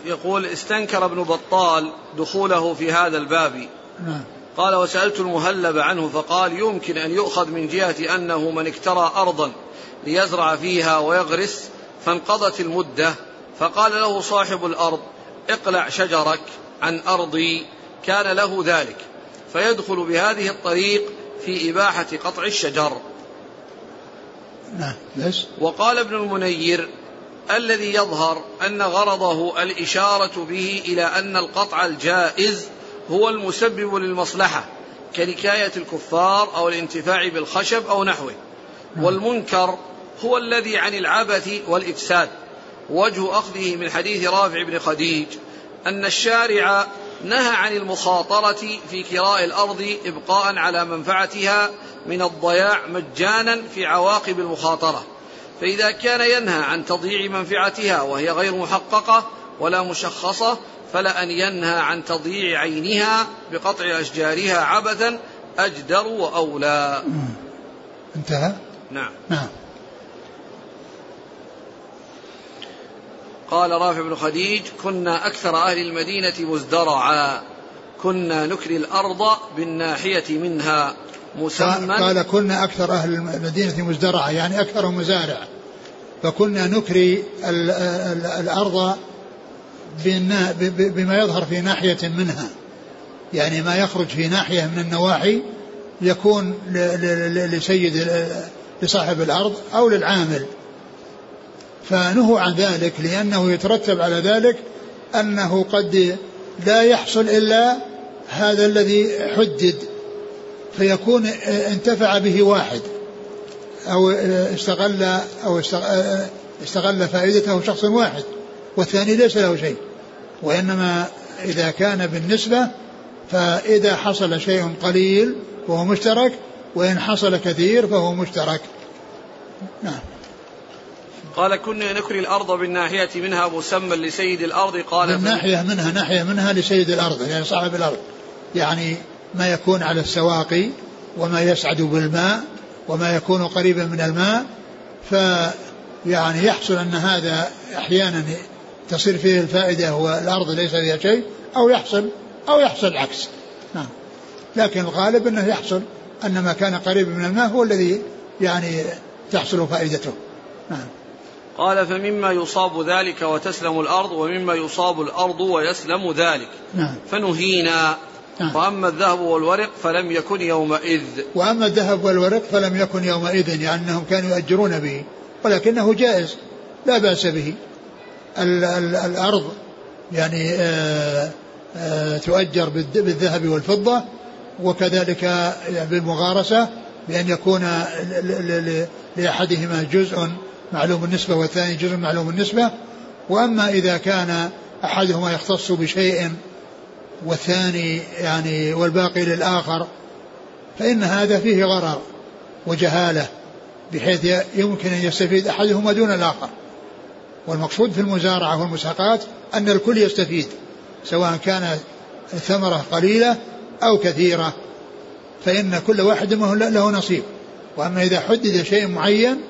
يقول استنكر ابن بطال دخوله في هذا الباب. نعم. قال وسألت المهلب عنه فقال يمكن أن يؤخذ من جهة أنه من اكترى أرضا ليزرع فيها ويغرس فانقضت المدة. فقال له صاحب الأرض اقلع شجرك عن أرضي كان له ذلك فيدخل بهذه الطريق في إباحة قطع الشجر نعم بس وقال ابن المنير الذي يظهر أن غرضه الإشارة به إلى أن القطع الجائز هو المسبب للمصلحة كنكاية الكفار أو الانتفاع بالخشب أو نحوه. والمنكر هو الذي عن العبث والإفساد وجه أخذه من حديث رافع بن خديج أن الشارع نهى عن المخاطرة في كراء الأرض إبقاء على منفعتها من الضياع مجانا في عواقب المخاطرة. فإذا كان ينهى عن تضييع منفعتها وهي غير محققة ولا مشخصة فلا أن ينهى عن تضييع عينها بقطع أشجارها عبثا أجدر وأولى. انتهى؟ نعم. نعم. قال رافع بن خديج كنا أكثر أهل المدينة مزدرعا. كنا نكري الأرض بالناحية منها. مسمى قال كنا أكثر أهل المدينة مزدرعا يعني أكثر مزارع. فكنا نكري الأرض بما يظهر في ناحية منها. يعني ما يخرج في ناحية من النواحي يكون لسيد لصاحب الأرض أو للعامل. فنهوا عن ذلك لأنه يترتب على ذلك أنه قد لا يحصل إلا هذا الذي حدد فيكون انتفع به واحد أو استغل أو استغل فائدته شخص واحد والثاني ليس له شيء وإنما إذا كان بالنسبة فإذا حصل شيء قليل فهو مشترك وإن حصل كثير فهو مشترك. نعم. قال كنا نكري الأرض بالناحية منها مسمى لسيد الأرض. قال بالناحية منها ناحية منها لسيد الأرض يعني صاحب الأرض. يعني ما يكون على السواقي وما يسعد بالماء وما يكون قريبا من الماء. ف يعني يحصل أن هذا أحيانا تصير فيه الفائدة والأرض ليس فيها شيء أو يحصل أو يحصل العكس نعم. لكن الغالب أنه يحصل أن ما كان قريبا من الماء هو الذي يعني تحصل فائدته. نعم. قال فمما يصاب ذلك وتسلم الأرض ومما يصاب الأرض ويسلم ذلك. نعم. فنهينا. نعم. وأما الذهب والورق فلم يكن يومئذ. وأما الذهب والورق فلم يكن يومئذ يعني أنهم كانوا يؤجرون به ولكنه جائز لا بأس به. ال ال الأرض يعني آآ آآ تؤجر بالذهب والفضة وكذلك بالمغارسة بأن يكون لأحدهما جزء معلوم النسبة والثاني جزء معلوم النسبة. وأما إذا كان أحدهما يختص بشيء والثاني يعني والباقي للآخر فإن هذا فيه غرر وجهالة بحيث يمكن أن يستفيد أحدهما دون الآخر. والمقصود في المزارعة والمساقات أن الكل يستفيد سواء كانت الثمرة قليلة أو كثيرة فإن كل واحد له نصيب. وأما إذا حدد شيء معين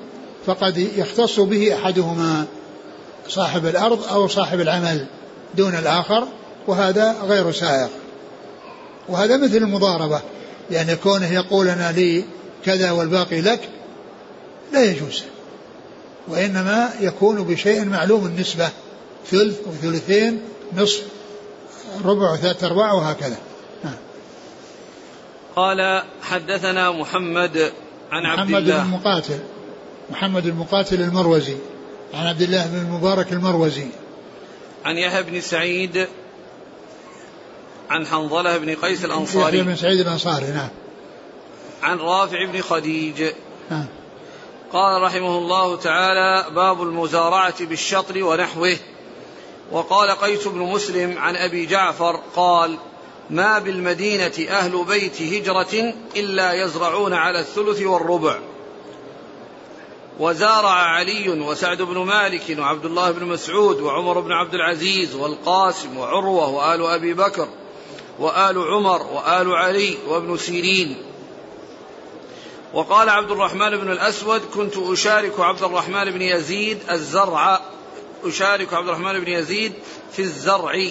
فقد يختص به أحدهما صاحب الأرض أو صاحب العمل دون الآخر وهذا غير سائغ وهذا مثل المضاربة يعني كونه يقول أنا لي كذا والباقي لك لا يجوز وإنما يكون بشيء معلوم النسبة ثلث وثلثين نصف ربع وثلاثة أرباع وهكذا. نعم. قال حدثنا محمد عن عبد الله محمد بن مقاتل. محمد المقاتل المروزي عن عبد الله بن المبارك المروزي. عن يحيى بن سعيد عن حنظلة بن قيس الأنصاري. يحيى بن سعيد الأنصاري نعم. عن رافع بن خديج. نعم. قال رحمه الله تعالى باب المزارعة بالشطر ونحوه. وقال قيس بن مسلم عن أبي جعفر قال ما بالمدينة أهل بيت هجرة إلا يزرعون على الثلث والربع. وزارع علي وسعد بن مالك وعبد الله بن مسعود وعمر بن عبد العزيز والقاسم وعروة وآل أبي بكر وآل عمر وآل علي وابن سيرين. وقال عبد الرحمن بن الأسود كنت أشارك عبد الرحمن بن يزيد الزرع أشارك عبد الرحمن بن يزيد في الزرع.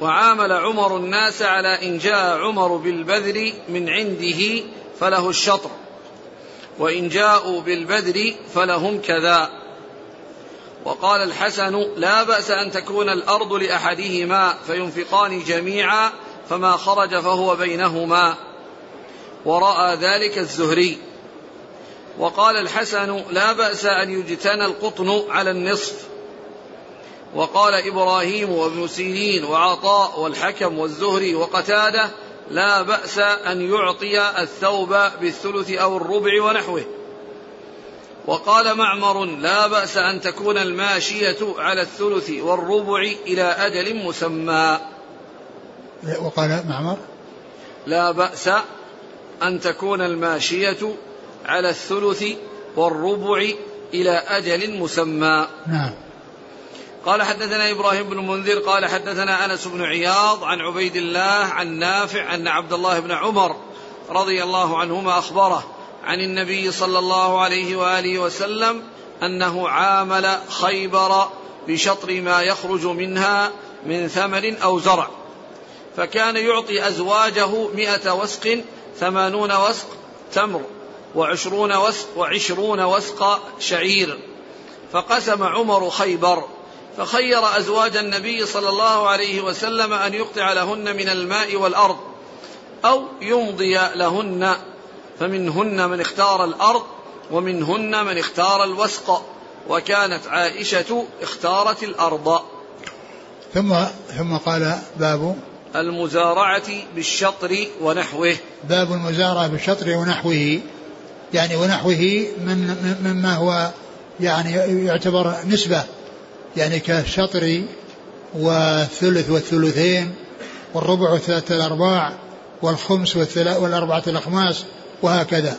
وعامل عمر الناس على إن جاء عمر بالبذر من عنده فله الشطر. وإن جاءوا بالبدر فلهم كذا. وقال الحسن لا بأس أن تكون الأرض لأحدهما فينفقان جميعا فما خرج فهو بينهما. ورأى ذلك الزهري. وقال الحسن لا بأس أن يجتنى القطن على النصف. وقال إبراهيم وابن سيرين وعطاء والحكم والزهري وقتادة لا بأس أن يعطي الثوب بالثلث أو الربع ونحوه. وقال معمر لا بأس أن تكون الماشية على الثلث والربع إلى أجل مسمى. وقال معمر لا بأس أن تكون الماشية على الثلث والربع إلى أجل مسمى. نعم. قال حدثنا إبراهيم بن المنذر قال حدثنا أنس بن عياض عن عبيد الله عن نافع أن عبد الله بن عمر رضي الله عنهما أخبره عن النبي صلى الله عليه وآله وسلم أنه عامل خيبر بشطر ما يخرج منها من ثمر أو زرع. فكان يعطي أزواجه مئة وسق ثمانون وسق تمر وعشرون وسق وعشرون وسق شعير. فقسم عمر خيبر فخير أزواج النبي صلى الله عليه وسلم أن يقطع لهن من الماء والأرض أو يمضي لهن فمنهن من اختار الأرض ومنهن من اختار الوسق. وكانت عائشة اختارت الأرض. ثم ثم قال باب المزارعة بالشطر ونحوه. باب المزارعة بالشطر ونحوه. يعني ونحوه من مما هو يعني يعتبر نسبة. يعني كالشطر والثلث والثلثين والربع والثلاثة الأرباع والخمس والأربعة الأخماس وهكذا.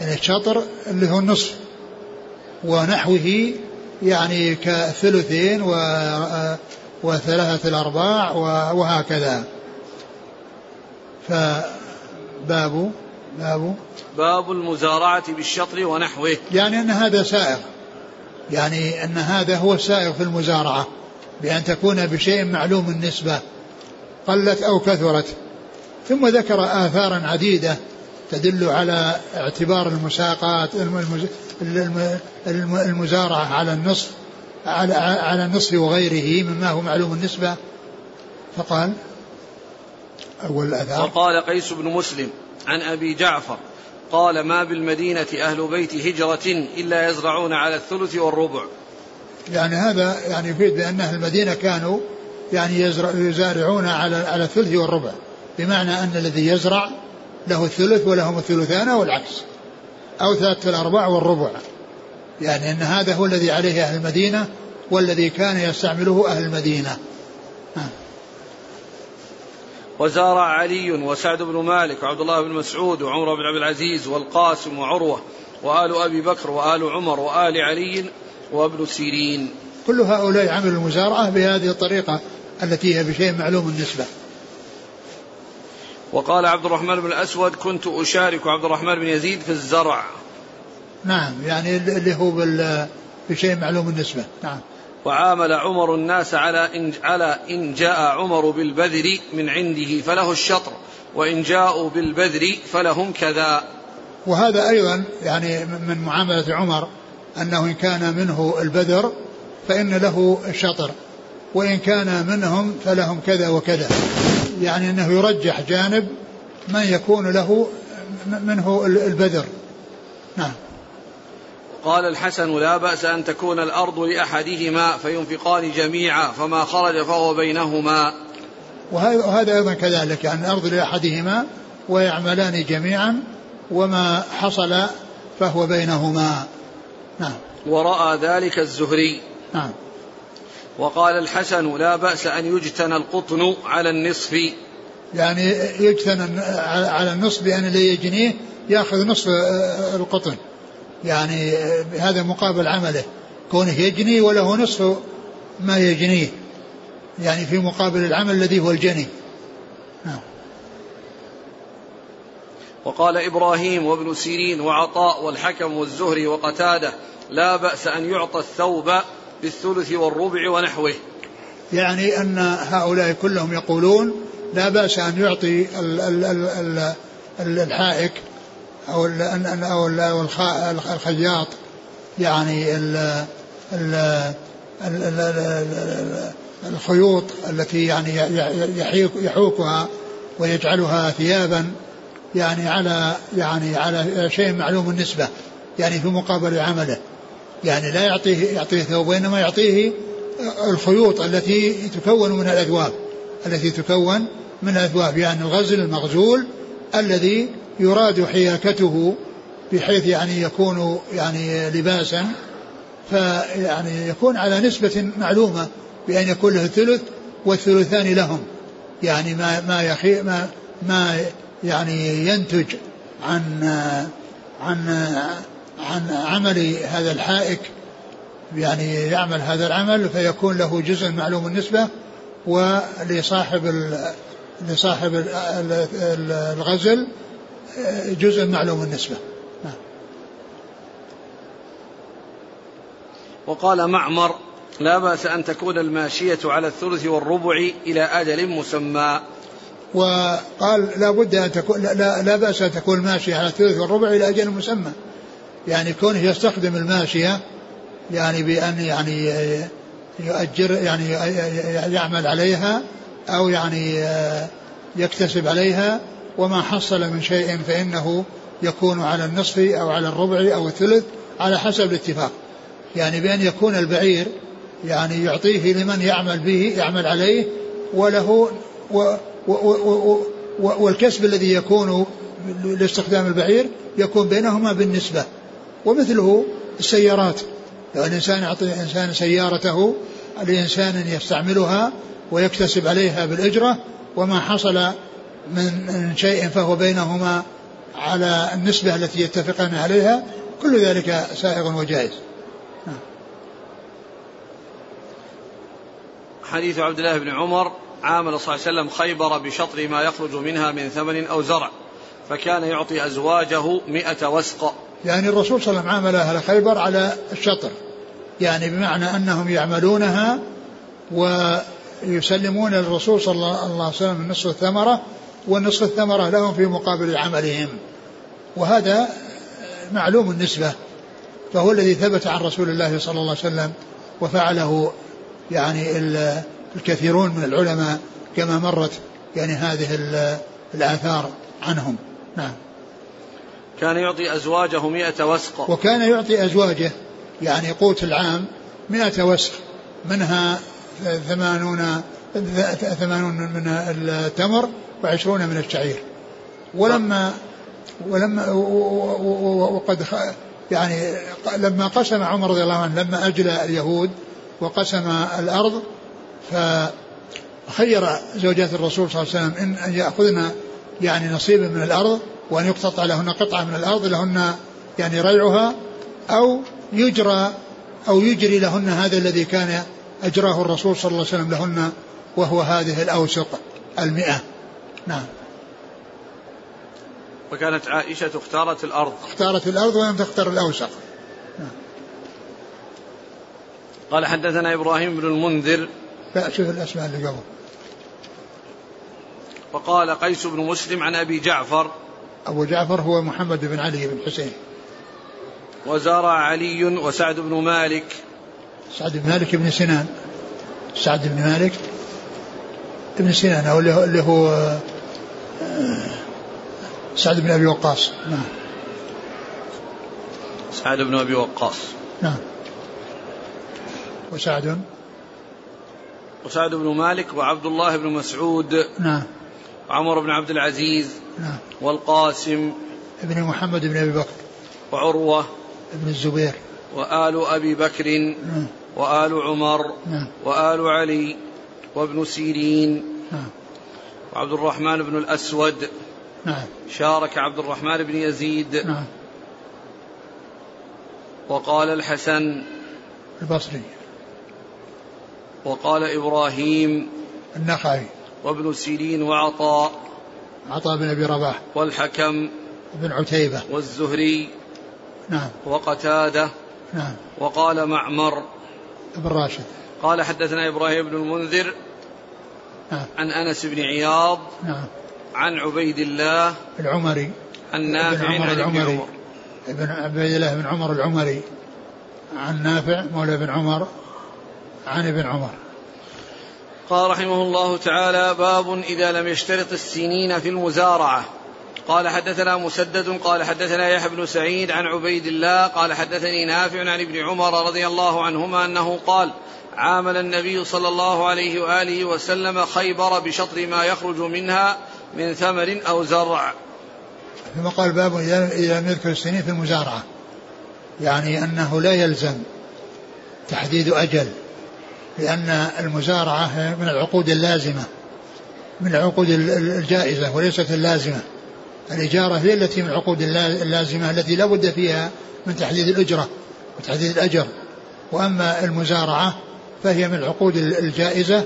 يعني الشطر اللي هو النصف ونحوه يعني كثلثين و وثلاثة الأرباع وهكذا. فباب باب باب المزارعة بالشطر ونحوه. يعني أن هذا سائغ. يعني أن هذا هو السائغ في المزارعة بأن تكون بشيء معلوم النسبة قلت أو كثرت. ثم ذكر آثارا عديدة تدل على اعتبار المساقات المزارعة على النصف على على النصف وغيره مما هو معلوم النسبة. فقال أول الآثار. وقال قيس بن مسلم عن أبي جعفر قال ما بالمدينة أهل بيت هجرة إلا يزرعون على الثلث والربع. يعني هذا يعني يفيد بأن أهل المدينة كانوا يعني يزرع يزارعون على على الثلث والربع بمعنى أن الذي يزرع له الثلث ولهم الثلثان والعكس أو ثلاثة الأرباع والربع. يعني أن هذا هو الذي عليه أهل المدينة والذي كان يستعمله أهل المدينة. وزارع علي وسعد بن مالك وعبد الله بن مسعود وعمر بن عبد العزيز والقاسم وعروة وآل أبي بكر وآل عمر وآل علي وابن سيرين. كل هؤلاء عملوا المزارعة بهذه الطريقة التي هي بشيء معلوم النسبة وقال عبد الرحمن بن الأسود كنت أشارك عبد الرحمن بن يزيد في الزرع. نعم يعني اللي هو بشيء معلوم النسبة نعم. وعامل عمر الناس على إن, على إن جاء عمر بالبذر من عنده فله الشطر وإن جاءوا بالبذر فلهم كذا. وهذا أيضا يعني من معاملة عمر أنه إن كان منه البذر فإن له الشطر وإن كان منهم فلهم كذا وكذا. يعني أنه يرجح جانب من يكون له منه البذر. نعم. قال الحسن لا بأس أن تكون الأرض لأحدهما فينفقان جميعا فما خرج فهو بينهما. وهذا أيضا كذلك يعني الأرض لأحدهما ويعملان جميعا وما حصل فهو بينهما. نعم. ورأى ذلك الزهري. نعم. وقال الحسن لا بأس أن يجتنى القطن على النصف. يعني يجتنى على النصف بأن اللي يجنيه يأخذ نصف القطن. يعني هذا مقابل عمله. كونه يجني وله نصف ما يجنيه. يعني في مقابل العمل الذي هو الجني. نعم. وقال إبراهيم وابن سيرين وعطاء والحكم والزهري وقتادة لا بأس أن يعطى الثوب بالثلث والربع ونحوه. يعني أن هؤلاء كلهم يقولون لا بأس أن يعطي الحائك أو أو ال الخياط يعني ال ال الخيوط التي يعني يحوكها ويجعلها ثيابا يعني على يعني على شيء معلوم النسبة يعني في مقابل عمله. يعني لا يعطيه يعطيه ثوب وإنما يعطيه الخيوط التي تكون من الأثواب التي تكون من الأثواب يعني الغزل المغزول الذي يراد حياكته بحيث يعني يكون يعني لباسا فيعني يكون على نسبة معلومة بأن يكون له الثلث والثلثان لهم. يعني ما ما يخي ما ما يعني ينتج عن عن عن عمل هذا الحائك. يعني يعمل هذا العمل فيكون له جزء معلوم النسبة ولصاحب لصاحب الغزل جزء معلوم النسبة. وقال معمر لا بأس أن تكون الماشية على الثلث والربع إلى أجل مسمى وقال لا بد أن تكون لا, لا بأس أن تكون الماشية على الثلث والربع إلى أجل مسمى يعني كونه يستخدم الماشية يعني بأن يعني يؤجر يعني يعمل عليها أو يعني يكتسب عليها وما حصل من شيء فإنه يكون على النصف أو على الربع أو الثلث على حسب الاتفاق. يعني بأن يكون البعير يعني يعطيه لمن يعمل به يعمل عليه وله و و و و والكسب الذي يكون لاستخدام البعير يكون بينهما بالنسبة. ومثله السيارات. لو الإنسان يعطي إنسان سيارته لإنسان يستعملها ويكتسب عليها بالإجرة وما حصل من شيء فهو بينهما على النسبة التي يتفقان عليها كل ذلك سائغ وجائز. حديث عبد الله بن عمر عامل صلى الله عليه وسلم خيبر بشطر ما يخرج منها من ثمن أو زرع فكان يعطي أزواجه مئة وسق. يعني الرسول صلى الله عليه وسلم عامل أهل خيبر على الشطر يعني بمعنى أنهم يعملونها ويسلمون للرسول صلى الله عليه وسلم نصف الثمرة ونصف الثمرة لهم في مقابل عملهم. وهذا معلوم النسبة فهو الذي ثبت عن رسول الله صلى الله عليه وسلم وفعله يعني الكثيرون من العلماء كما مرت يعني هذه الآثار عنهم. نعم. كان يعطي أزواجه مئة وسق. وكان يعطي أزواجه يعني قوت العام مئة وسق منها ثمانون ثمانون من التمر وعشرون من الشعير. ولما ولما وقد يعني لما قسم عمر رضي الله عنه لما أجلى اليهود وقسم الأرض فخير زوجات الرسول صلى الله عليه وسلم إن يأخذن يعني نصيبا من الأرض وأن يقتطع لهن قطعة من الأرض لهن يعني ريعها أو يجرى أو يجري لهن هذا الذي كان أجراه الرسول صلى الله عليه وسلم لهن وهو هذه الأوسق المئة. نعم. وكانت عائشة اختارت الأرض. اختارت الأرض ولم تختار الأوسق نعم. قال حدثنا إبراهيم بن المنذر. لا شوف الأسماء اللي قبل. وقال قيس بن مسلم عن أبي جعفر. أبو جعفر هو محمد بن علي بن حسين. وزارع علي وسعد بن مالك. سعد بن مالك بن سنان. سعد بن مالك بن سنان أو اللي هو آه، سعد بن أبي وقاص. نعم. سعد بن أبي وقاص. نعم. وسعد. وسعد بن مالك وعبد الله بن مسعود. نعم. وعمر بن عبد العزيز. نعم. والقاسم. ابن محمد بن أبي بكر. وعروة. ابن الزبير. وآل أبي بكر. نعم. وآل عمر. نعم. وآل علي. وابن سيرين. نعم. وعبد الرحمن بن الأسود. نعم. شارك عبد الرحمن بن يزيد. نعم. وقال الحسن. البصري. وقال إبراهيم. النخعي. وابن سيرين وعطاء. عطاء بن أبي رباح. والحكم. بن عتيبة. والزهري. نعم. وقتادة. نعم. وقال معمر. ابن راشد قال حدثنا إبراهيم بن المنذر نعم. عن أنس بن عياض نعم. عن عبيد الله العمري. عن نافع عمر عن ابن العمري. عمر. ابن عبيد الله بن عمر العمري. عن نافع مولى بن عمر. عن ابن عمر. قال رحمه الله تعالى باب إذا لم يشترط السنين في المزارعة. قال حدثنا مسدد قال حدثنا يحيى بن سعيد عن عبيد الله قال حدثني نافع عن ابن عمر رضي الله عنهما أنه قال عامل النبي صلى الله عليه وآله وسلم خيبر بشطر ما يخرج منها من ثمر أو زرع. ثم قال باب اذا لم يذكر السنين في المزارعة. يعني أنه لا يلزم تحديد أجل لأن المزارعة من العقود اللازمة من العقود الجائزة وليست اللازمة. الإجارة هي التي من العقود اللازمة التي لا بد فيها من تحديد الأجرة وتحديد الأجر وأما المزارعة فهي من العقود الجائزة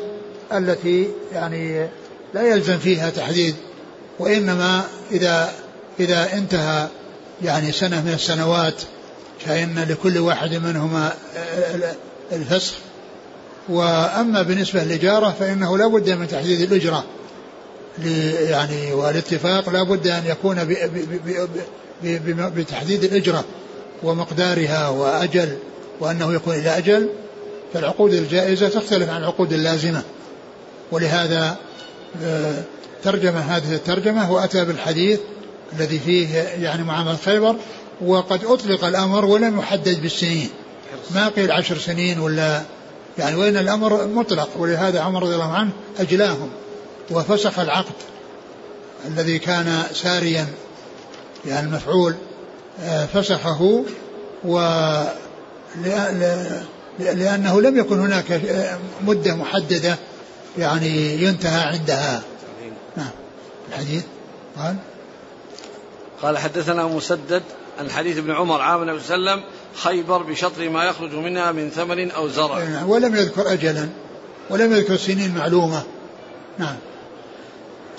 التي يعني لا يلزم فيها تحديد وإنما إذا إذا انتهى يعني سنة من السنوات فإن لكل واحد منهما الفسخ. وأما بالنسبة للإجارة فإنه لا بد من تحديد الأجرة يعني والاتفاق لا بد أن يكون بتحديد الإجرة ومقدارها وأجل وأنه يكون إلى أجل. فالعقود الجائزة تختلف عن العقود اللازمة. ولهذا آه، ترجم هذه الترجمة وأتى بالحديث الذي فيه يعني معاملة خيبر وقد أطلق الأمر ولم يحدد بالسنين. ما قيل عشر سنين ولا يعني وين الأمر مطلق. ولهذا عمر رضي الله عنه أجلاهم وفسخ العقد الذي كان ساريا يعني المفعول آه، فسخه و لأنه لم يكن هناك آه، مدة محددة يعني ينتهى عندها. نعم. الحديث. قال. قال حدثنا مسدد الحديث ابن عمر عام النبي صلى الله عليه وسلم خيبر بشطر ما يخرج منها من ثمر أو زرع. نعم، ولم يذكر أجلا ولم يذكر سنين معلومة. نعم.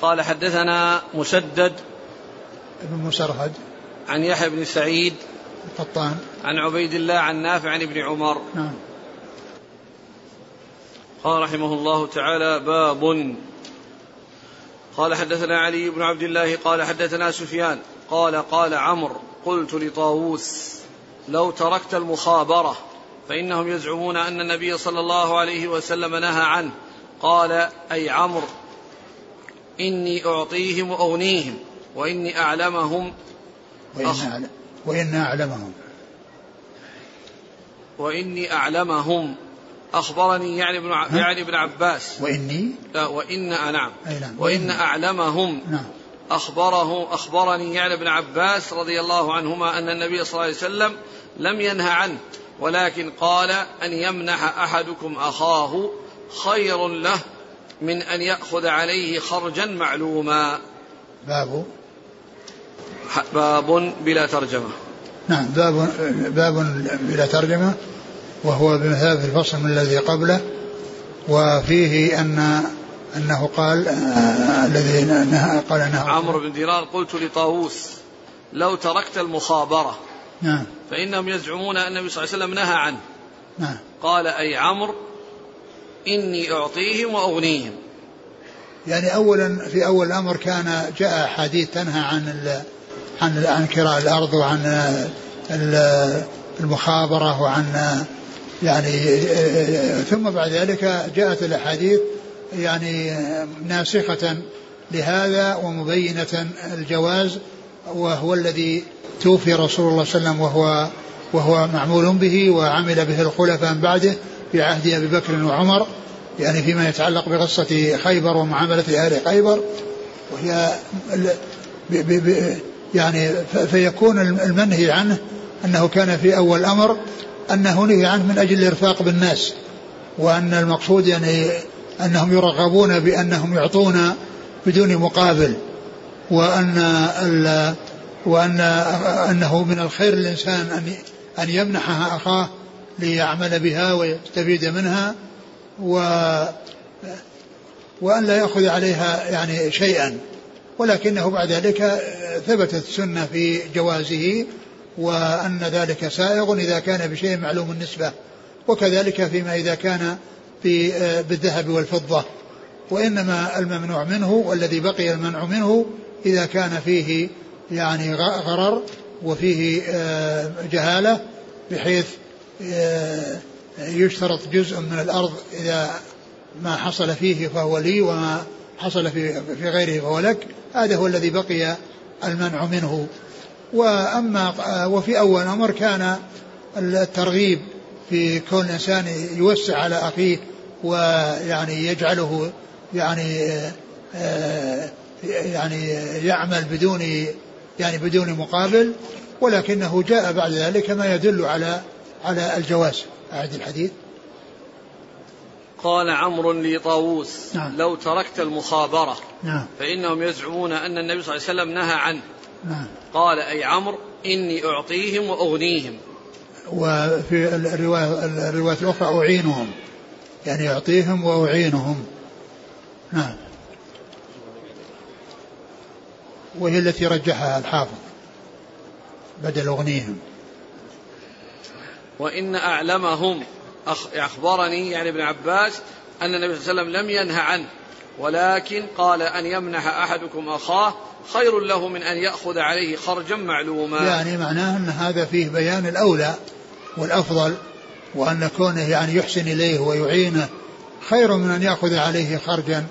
قال حدثنا مسدد ابن مسرهد. عن يحيى بن سعيد القطان عن عبيد الله عن نافع عن ابن عمر. نعم. قال رحمه الله تعالى باب. قال حدثنا علي بن عبد الله قال حدثنا سفيان قال قال عمرو قلت لطاووس لو تركت المخابرة فإنهم يزعمون أن النبي صلى الله عليه وسلم نهى عنه. قال أي عمرو إني أعطيهم وأغنيهم وإني أعلمهم. وإن, وإن أعلمهم. وإني أعلمهم. أخبرني يعني ابن يعني ابن عباس. وإني؟ لا وإن نعم. أي نعم. وإن أعلمهم. نعم. أخبره أخبرني يعني ابن عباس رضي الله عنهما أن النبي صلى الله عليه وسلم لم ينه عنه ولكن قال أن يمنح أحدكم أخاه خير له من أن يأخذ عليه خرجا معلوما. باب باب بلا ترجمة. نعم باب باب بلا ترجمة وهو بمثابة الفصل من الذي قبله وفيه أن أنه قال آه الذي قال أنه عمرو بن دينار قلت لطاووس لو تركت المخابرة نعم. فإنهم يزعمون أن النبي صلى الله عليه وسلم نهى عنه. نعم. قال أي عمرو إني أعطيهم وأغنيهم. يعني أولا في أول الأمر كان جاء حديث تنهى عن عن عن كراء الأرض وعن المخابرة وعن يعني ثم بعد ذلك جاءت الأحاديث يعني ناسخة لهذا ومبينة الجواز وهو الذي توفي رسول الله صلى الله عليه وسلم وهو وهو معمول به وعمل به الخلفاء من بعده في عهد أبي بكر وعمر يعني فيما يتعلق بقصة خيبر ومعاملة أهل خيبر وهي يعني فيكون المنهي عنه أنه كان في أول الأمر أنه نهي عنه من أجل الإرفاق بالناس وأن المقصود يعني أنهم يرغبون بأنهم يعطون بدون مقابل وأن وأن أنه من الخير للإنسان أن أن يمنحها أخاه ليعمل بها ويستفيد منها و وأن لا يأخذ عليها يعني شيئا. ولكنه بعد ذلك ثبتت السنة في جوازه وأن ذلك سائغ إذا كان بشيء معلوم النسبة وكذلك فيما إذا كان في بالذهب والفضة وإنما الممنوع منه والذي بقي المنع منه إذا كان فيه يعني غرر وفيه جهالة بحيث يشترط جزء من الأرض إذا ما حصل فيه فهو لي وما حصل في في غيره فهو لك هذا هو الذي بقي المنع منه. وأما وفي أول الأمر كان الترغيب في كون الإنسان يوسع على أخيه ويعني يجعله يعني يعني يعمل بدون يعني بدون مقابل ولكنه جاء بعد ذلك ما يدل على على الجواز. أعد الحديث. قال عمرو لطاووس نعم. لو تركت المخابرة نعم. فإنهم يزعمون أن النبي صلى الله عليه وسلم نهى عنه. نعم. قال أي عمرو إني أعطيهم وأغنيهم. وفي الرواية الرواية الأخرى أعينهم. يعني أعطيهم وأعينهم. نعم. وهي التي رجحها الحافظ بدل أغنيهم. وإن أعلمهم أخبرني يعني ابن عباس أن النبي صلى الله عليه وسلم لم ينهى عنه ولكن قال أن يمنح أحدكم أخاه خير له من أن يأخذ عليه خرجا معلوما. يعني معناه أن هذا فيه بيان الأولى والأفضل وأن كونه يعني يحسن إليه ويعينه خير من أن يأخذ عليه خرجا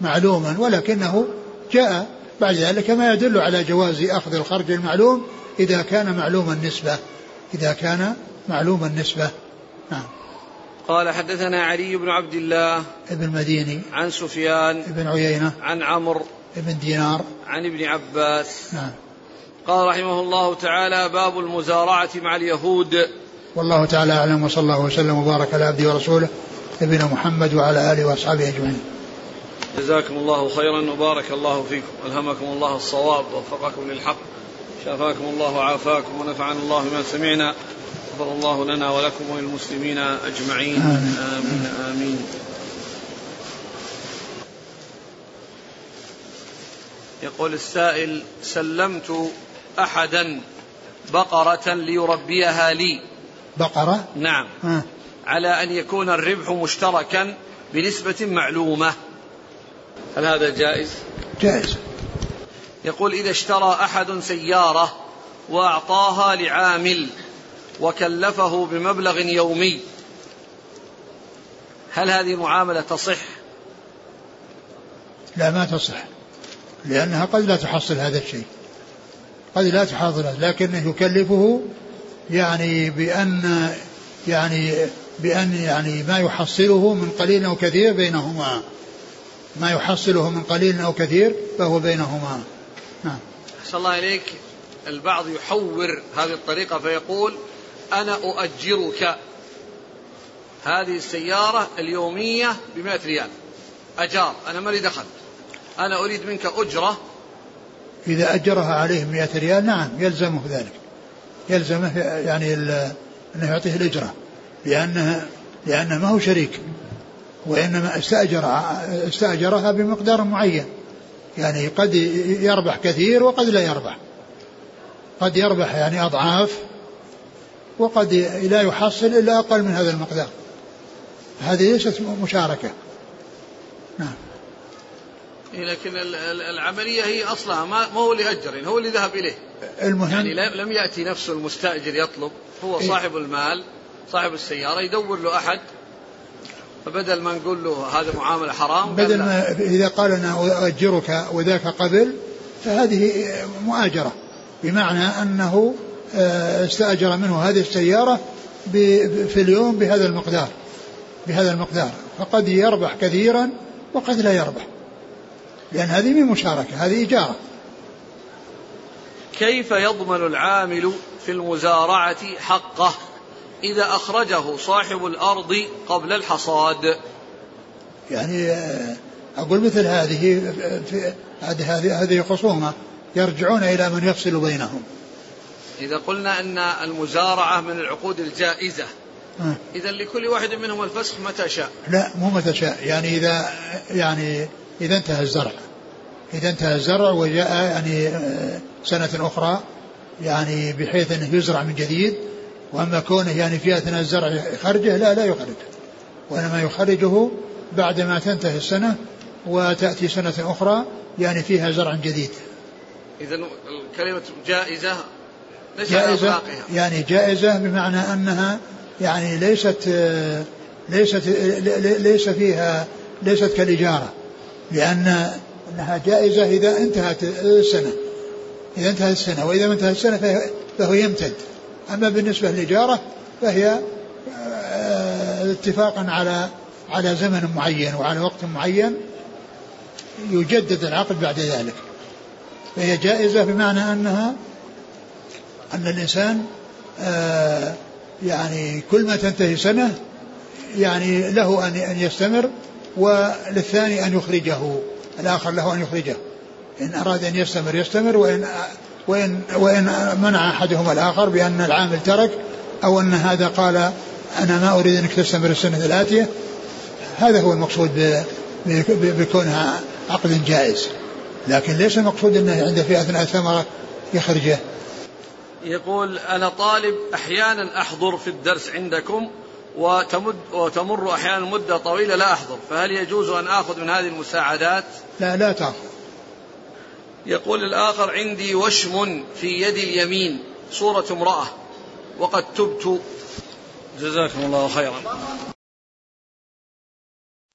معلوما ولكنه جاء بعد ذلك ما يدل على جواز أخذ الخرج المعلوم إذا كان معلوم النسبة إذا كان معلوم النسبة. نعم. قال حدثنا علي بن عبد الله ابن مديني عن سفيان ابن عيينة عن عمرو ابن دينار. عن ابن عباس. نعم. قال رحمه الله تعالى باب المزارعة مع اليهود. والله تعالى أعلم وصلى الله وسلم وبارك على عبده ورسوله نبينا محمد وعلى آله وأصحابه أجمعين. جزاكم الله خيرا وبارك الله فيكم. ألهمكم الله الصواب ووفقكم للحق شافاكم الله وعافاكم ونفعنا الله بما سمعنا. غفر الله لنا ولكم وللمسلمين أجمعين آمين. آمين, آمين. يقول السائل سلمت أحدا بقرة ليربيها لي بقرة نعم آه. على أن يكون الربح مشتركا بنسبة معلومة هل هذا جائز؟ جائز يقول إذا اشترى أحد سيارة وأعطاها لعامل وكلفه بمبلغ يومي. هل هذه المعاملة تصح؟ لا ما تصح لأنها قد لا تحصل هذا الشيء. قد لا تحصل لكنه يكلفه يعني بأن يعني بأن يعني ما يحصله من قليل أو كثير بينهما. ما يحصله من قليل أو كثير فهو بينهما. نعم. الله إليك. البعض يحور هذه الطريقة فيقول أنا أؤجرك هذه السيارة اليومية بمئة ريال. أجار. أنا مالي دخل أنا أريد منك أجرة. إذا أجرها عليه مئة ريال نعم يلزمه ذلك. يلزمه يعني أنه يعطيه الأجرة. لأنها لأنه ما هو شريك. وإنما استأجر استأجرها بمقدار معين. يعني قد يربح كثير وقد لا يربح. قد يربح يعني أضعاف. وقد لا يحصل إلا أقل من هذا المقدار هذه ليست مشاركة نعم إيه، لكن ال- ال- العملية هي أصلها ما هو اللي يعني هو اللي ذهب إليه المهم يعني لم يأتي نفسه المستأجر يطلب هو إيه. صاحب المال صاحب السيارة يدور له أحد فبدل ما نقول له هذا معاملة حرام بدل. ما إذا قال أنا أؤجرك وذاك قبل فهذه مؤاجرة بمعنى أنه استأجر منه هذه السيارة في اليوم بهذا المقدار بهذا المقدار. فقد يربح كثيرا وقد لا يربح. لأن هذه من مشاركة هذه إجارة كيف يضمن العامل في المزارعة حقه إذا أخرجه صاحب الأرض قبل الحصاد؟ يعني آه، أقول مثل في هذه هذه هذه خصومة يرجعون إلى من يفصل بينهم. إذا قلنا أن المزارعة من العقود الجائزة آه. إذا لكل واحد منهم الفسخ متى شاء؟ لا مو متى شاء. يعني إذا يعني إذا انتهى الزرع. إذا انتهى الزرع وجاء يعني آه، سنة أخرى يعني بحيث أنه يزرع من جديد وأما كونه يعني في أثناء الزرع يخرجه لا لا يخرج. وإنما يخرجه بعدما تنتهي السنة وتأتي سنة أخرى يعني فيها زرع جديد. إذا الكلمة جائزة جائزة؟ يعني جائزة بمعنى أنها يعني ليست ليست ليس فيها ليست كالإجارة لأن أنها جائزة إذا انتهت السنة. إذا انتهت السنة وإذا ما انتهت السنة فهو يمتد. أما بالنسبة للإجارة فهي آه، اتفاقا على على زمن معين وعلى وقت معين يجدد العقد بعد ذلك. فهي جائزة بمعنى أنها أن الإنسان آه، يعني كل ما تنتهي سنة يعني له أن يستمر وللثاني أن يخرجه الآخر له أن يخرجه. إن أراد أن يستمر يستمر وإن وإن وإن منع أحدهما الآخر بأن العامل ترك أو أن هذا قال أنا ما أريد أنك تستمر السنة الآتية. هذا هو المقصود بكونها عقد جائز. لكن ليس المقصود أنه عند في أثناء الثمرة يخرجه. يقول أنا طالب أحيانا أحضر في الدرس عندكم وتمد وتمر أحيانا مدة طويلة لا أحضر فهل يجوز أن آخذ من هذه المساعدات؟ لا لا تأخذ. يقول الآخر عندي وشم في يد اليمين صورة امرأة وقد تبت. جزاكم الله خيرا.